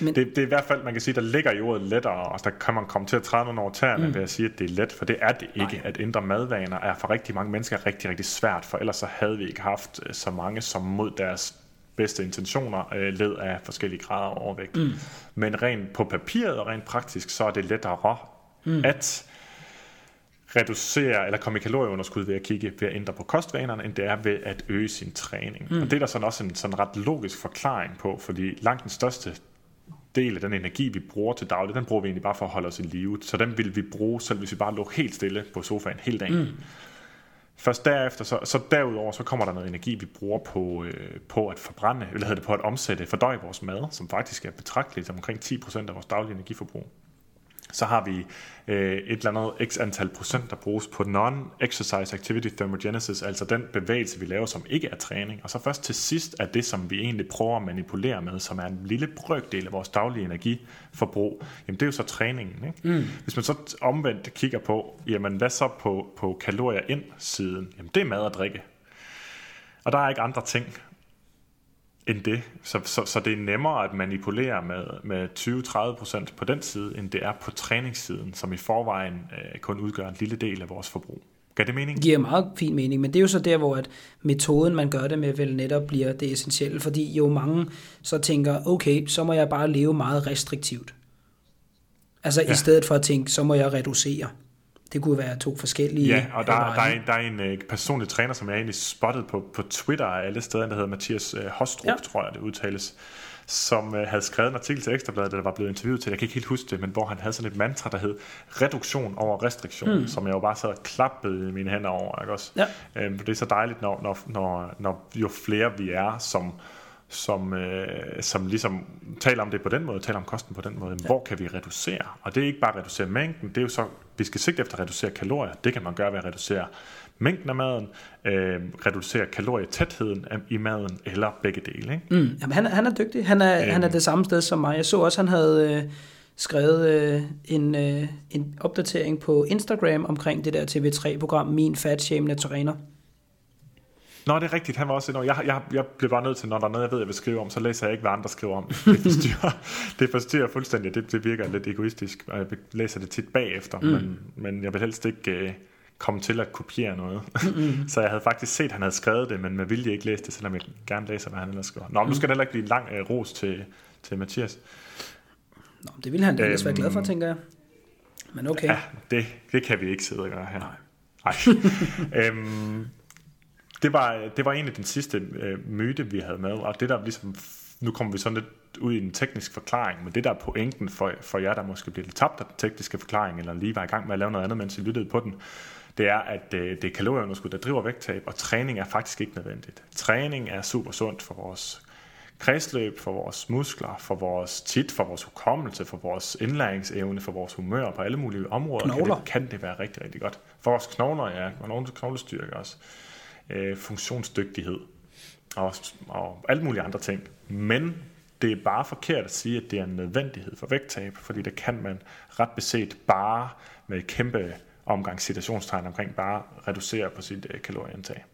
Speaker 1: men... Det, det er i hvert fald, man kan sige, der ligger i ordet lettere, og der kan man komme til at træde nogle over tæerne mm. ved at sige, at det er let, for det er det ikke. Nej. At ændre madvaner er for rigtig mange mennesker rigtig, rigtig svært, for ellers så havde vi ikke haft øh, så mange, som mod deres bedste intentioner øh, led af forskellige grader af overvægt. Mm. Men rent på papiret og rent praktisk, så er det lettere mm. at reducere eller komme i kalorieunderskud ved at kigge ved at ændre på kostvanerne, end det er ved at øge sin træning. Mm. Og det er der sådan også en sådan ret logisk forklaring på, fordi langt den største del af den energi, vi bruger til daglig, den bruger vi egentlig bare for at holde os i live. Så den vil vi bruge, selv hvis vi bare lå helt stille på sofaen hele dagen. Mm. Først derefter, så, så derudover, så kommer der noget energi, vi bruger på, øh, på at forbrænde, eller hedder det på at omsætte, fordøje vores mad, som faktisk er betragteligt som omkring 10% af vores daglige energiforbrug så har vi øh, et eller andet x antal procent, der bruges på non-exercise activity thermogenesis, altså den bevægelse, vi laver, som ikke er træning. Og så først til sidst er det, som vi egentlig prøver at manipulere med, som er en lille brøkdel af vores daglige energiforbrug, jamen det er jo så træningen. Ikke? Mm. Hvis man så omvendt kigger på, jamen hvad så på, på kalorier ind siden? Jamen det er mad og drikke. Og der er ikke andre ting. End det. Så, så, så det er nemmere at manipulere med, med 20-30% på den side, end det er på træningssiden, som i forvejen øh, kun udgør en lille del af vores forbrug. Gør det mening?
Speaker 2: Det giver meget fin mening, men det er jo så der, hvor at metoden, man gør det med, vel netop bliver det essentielle, fordi jo mange så tænker, okay, så må jeg bare leve meget restriktivt. Altså ja. i stedet for at tænke, så må jeg reducere. Det kunne være to forskellige
Speaker 1: Ja, og der, der, er, der er en uh, personlig træner, som jeg egentlig spottet på, på Twitter af alle steder, der hedder Mathias uh, Hostrup, ja. tror jeg det udtales, som uh, havde skrevet en artikel til Ekstrabladet, der var blevet interviewet til, jeg kan ikke helt huske det, men hvor han havde sådan et mantra, der hed reduktion over restriktion, mm. som jeg jo bare sad og klappede mine hænder over. Ikke også? Ja. Uh, det er så dejligt, når, når, når, når jo flere vi er, som som, øh, som ligesom taler om det på den måde, taler om kosten på den måde. Ja. Hvor kan vi reducere? Og det er ikke bare at reducere mængden, det er jo så, vi skal sigte efter at reducere kalorier. Det kan man gøre ved at reducere mængden af maden, øh, reducere kalorietætheden i maden, eller begge dele. Ikke?
Speaker 2: Mm. Jamen, han, han er dygtig. Han er, øhm. han er det samme sted som mig. Jeg så også, han havde øh, skrevet øh, en, øh, en opdatering på Instagram omkring det der TV3-program, Min Fat Shamende Træner.
Speaker 1: Nå, det er rigtigt. Han var også enormt. Jeg, jeg, jeg bliver bare nødt til, når der er noget, jeg ved, jeg vil skrive om, så læser jeg ikke, hvad andre skriver om. Det forstyrrer, det forstyrrer fuldstændig. Det, det virker lidt egoistisk, og jeg læser det tit bagefter. Mm. Men, men jeg vil helst ikke uh, komme til at kopiere noget. Mm-hmm. så jeg havde faktisk set, at han havde skrevet det, men med vilje ikke læst det, selvom jeg gerne læser, hvad han ellers skriver. Nå, men nu skal det heller ikke blive lang uh, ros til, til Mathias.
Speaker 2: Nå, det ville han da ellers være glad for, øhm, tænker jeg. Men okay.
Speaker 1: Ja, det, det kan vi ikke sidde og gøre her. Nej. Nej. øhm, det var, det var egentlig den sidste øh, myte, vi havde med, og det der ligesom, nu kommer vi sådan lidt ud i en teknisk forklaring, men det der er pointen for, for jer, der måske bliver lidt tabt af den tekniske forklaring, eller lige var i gang med at lave noget andet, mens I lyttede på den, det er, at øh, det er kalorieunderskud, der driver vægttab, og træning er faktisk ikke nødvendigt. Træning er super sundt for vores kredsløb, for vores muskler, for vores tit, for vores hukommelse, for vores indlæringsevne, for vores humør på alle mulige områder, kan det, kan det være rigtig, rigtig godt. For vores knogler, ja, og nogle knoglestyrke også øh, funktionsdygtighed og, og alt mulige andre ting. Men det er bare forkert at sige, at det er en nødvendighed for vægttab, fordi det kan man ret beset bare med kæmpe omgang citationstegn omkring bare reducere på sit øh, kalorieindtag.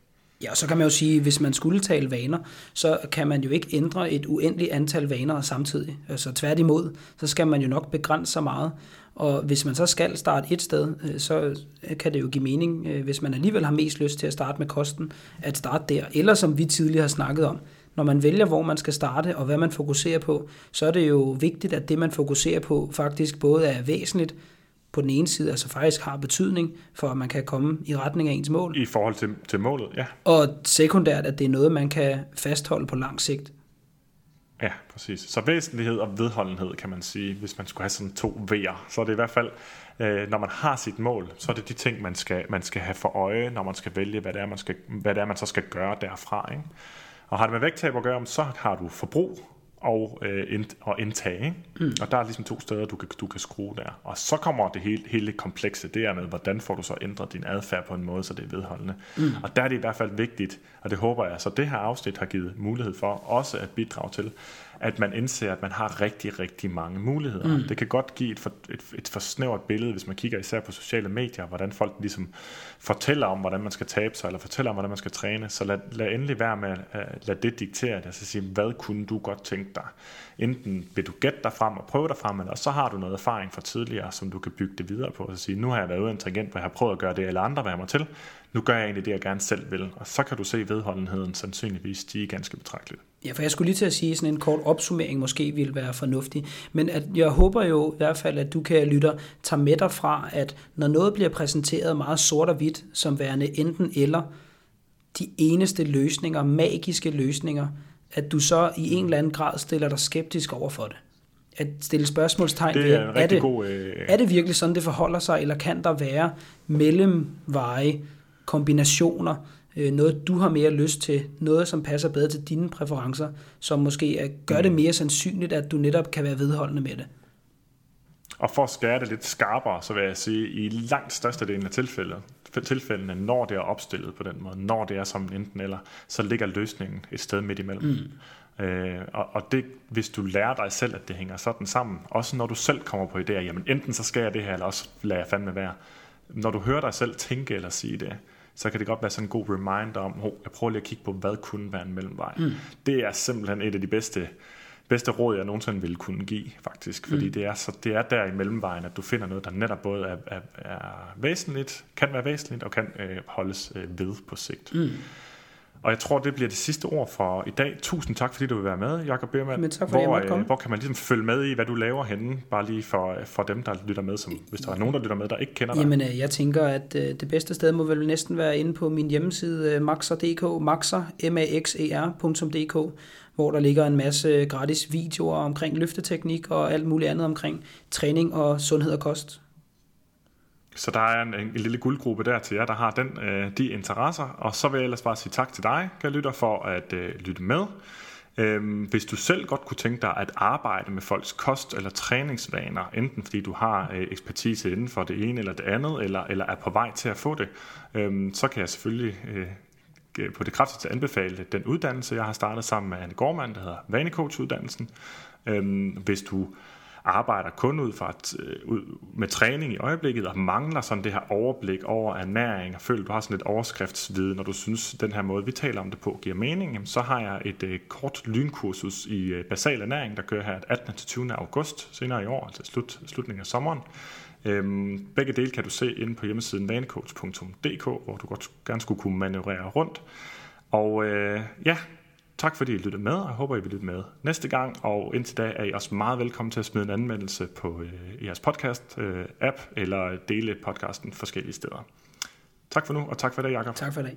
Speaker 2: Ja, og så kan man jo sige, at hvis man skulle tale vaner, så kan man jo ikke ændre et uendeligt antal vaner samtidig. Altså tværtimod, så skal man jo nok begrænse sig meget. Og hvis man så skal starte et sted, øh, så kan det jo give mening, øh, hvis man alligevel har mest lyst til at starte med kosten, at starte der. Eller som vi tidligere har snakket om, når man vælger, hvor man skal starte og hvad man fokuserer på, så er det jo vigtigt, at det, man fokuserer på, faktisk både er væsentligt på den ene side, altså faktisk har betydning for, at man kan komme i retning af ens mål.
Speaker 1: I forhold til, til målet, ja.
Speaker 2: Og sekundært, at det er noget, man kan fastholde på lang sigt.
Speaker 1: Ja, præcis. Så væsentlighed og vedholdenhed, kan man sige, hvis man skulle have sådan to V'er. Så er det i hvert fald, øh, når man har sit mål, så er det de ting, man skal, man skal have for øje, når man skal vælge, hvad det er, man, skal, hvad det er, man så skal gøre derfra. Ikke? Og har det med vægttab at gøre, så har du forbrug, og, øh, ind, og indtage. Ikke? Mm. Og der er ligesom to steder, du kan, du kan skrue der. Og så kommer det hele, hele komplekse, det er med, hvordan får du så ændret din adfærd på en måde, så det er vedholdende. Mm. Og der er det i hvert fald vigtigt, og det håber jeg, så det her afsnit har givet mulighed for også at bidrage til, at man indser, at man har rigtig, rigtig mange muligheder. Mm. Det kan godt give et for, et, et for snævert billede, hvis man kigger især på sociale medier, hvordan folk ligesom fortæller om, hvordan man skal tabe sig, eller fortæller om, hvordan man skal træne. Så lad, lad endelig være med at lade det diktere det, altså sige, hvad kunne du godt tænke dig? Enten vil du gætte dig frem og prøve dig frem, eller så har du noget erfaring fra tidligere, som du kan bygge det videre på, og sige, nu har jeg været ude en tangent, hvor jeg har prøvet at gøre det, eller andre hvad jeg mig til. Nu gør jeg egentlig det, jeg gerne selv vil. Og så kan du se vedholdenheden sandsynligvis stige ganske betragteligt.
Speaker 2: Ja, for jeg skulle lige til at sige, at sådan en kort opsummering måske ville være fornuftig. Men at jeg håber jo i hvert fald, at du kan lytte, tage med dig fra, at når noget bliver præsenteret meget sort og hvidt, som værende enten eller, de eneste løsninger, magiske løsninger, at du så i en eller anden grad stiller dig skeptisk over for det. At stille spørgsmålstegn
Speaker 1: det er, ved, er, det, god, øh...
Speaker 2: er det virkelig sådan, det forholder sig, eller kan der være mellemveje, kombinationer, øh, noget du har mere lyst til, noget som passer bedre til dine præferencer, som måske er, gør det mm. mere sandsynligt, at du netop kan være vedholdende med det.
Speaker 1: Og for at skære det lidt skarpere, så vil jeg sige, i langt størstedelen af tilfældet, tilfældene, når det er opstillet på den måde, når det er som enten eller, så ligger løsningen et sted midt imellem. Mm. Øh, og, og det, hvis du lærer dig selv, at det hænger sådan sammen, også når du selv kommer på idéer, jamen enten så skal jeg det her, eller også lader jeg fandme være. Når du hører dig selv tænke eller sige det, så kan det godt være sådan en god reminder om, oh, jeg prøver lige at kigge på, hvad kunne være en mellemvej. Mm. Det er simpelthen et af de bedste bedste råd, jeg nogensinde ville kunne give, faktisk. Fordi mm. det, er så, det er der i mellemvejen, at du finder noget, der netop både er, er, er væsentligt, kan være væsentligt, og kan øh, holdes øh, ved på sigt. Mm. Og jeg tror, det bliver det sidste ord for i dag. Tusind tak, fordi du vil være med, Jakob Biermann.
Speaker 2: Men tak, fordi hvor, jeg
Speaker 1: øh, hvor kan man ligesom følge med i, hvad du laver henne? Bare lige for, for dem, der lytter med, som, hvis der er nogen, der lytter med, der ikke kender dig.
Speaker 2: Jamen, øh, jeg tænker, at øh, det bedste sted må vel næsten være inde på min hjemmeside, maxer.dk, maxer, m a x e r.dk, hvor der ligger en masse gratis videoer omkring løfteteknik og alt muligt andet omkring træning og sundhed og kost.
Speaker 1: Så der er en, en, en lille guldgruppe der til jer, der har den, øh, de interesser. Og så vil jeg ellers bare sige tak til dig, kan lytter, for at øh, lytte med. Øhm, hvis du selv godt kunne tænke dig at arbejde med folks kost- eller træningsvaner, enten fordi du har øh, ekspertise inden for det ene eller det andet, eller, eller er på vej til at få det, øhm, så kan jeg selvfølgelig øh, på det kraftigste anbefale den uddannelse, jeg har startet sammen med Anne Gormand, der hedder Vanecoach-uddannelsen. Øhm, hvis du arbejder kun ud, fra et, øh, ud med træning i øjeblikket, og mangler sådan det her overblik over ernæring, og føler, du har sådan et overskriftsviden, når du synes, den her måde, vi taler om det på, giver mening, så har jeg et øh, kort lynkursus i øh, basal ernæring, der kører her 18. til 20. august senere i år, altså slut, slutningen af sommeren. Øhm, begge dele kan du se inde på hjemmesiden vanecoach.dk, hvor du godt gerne skulle kunne manøvrere rundt. Og øh, ja, Tak fordi I lyttede med, og jeg håber, I vil lytte med næste gang. Og indtil da er I også meget velkommen til at smide en anmeldelse på øh, jeres podcast-app, øh, eller dele podcasten forskellige steder. Tak for nu, og tak for det, Jacob.
Speaker 2: Tak for det.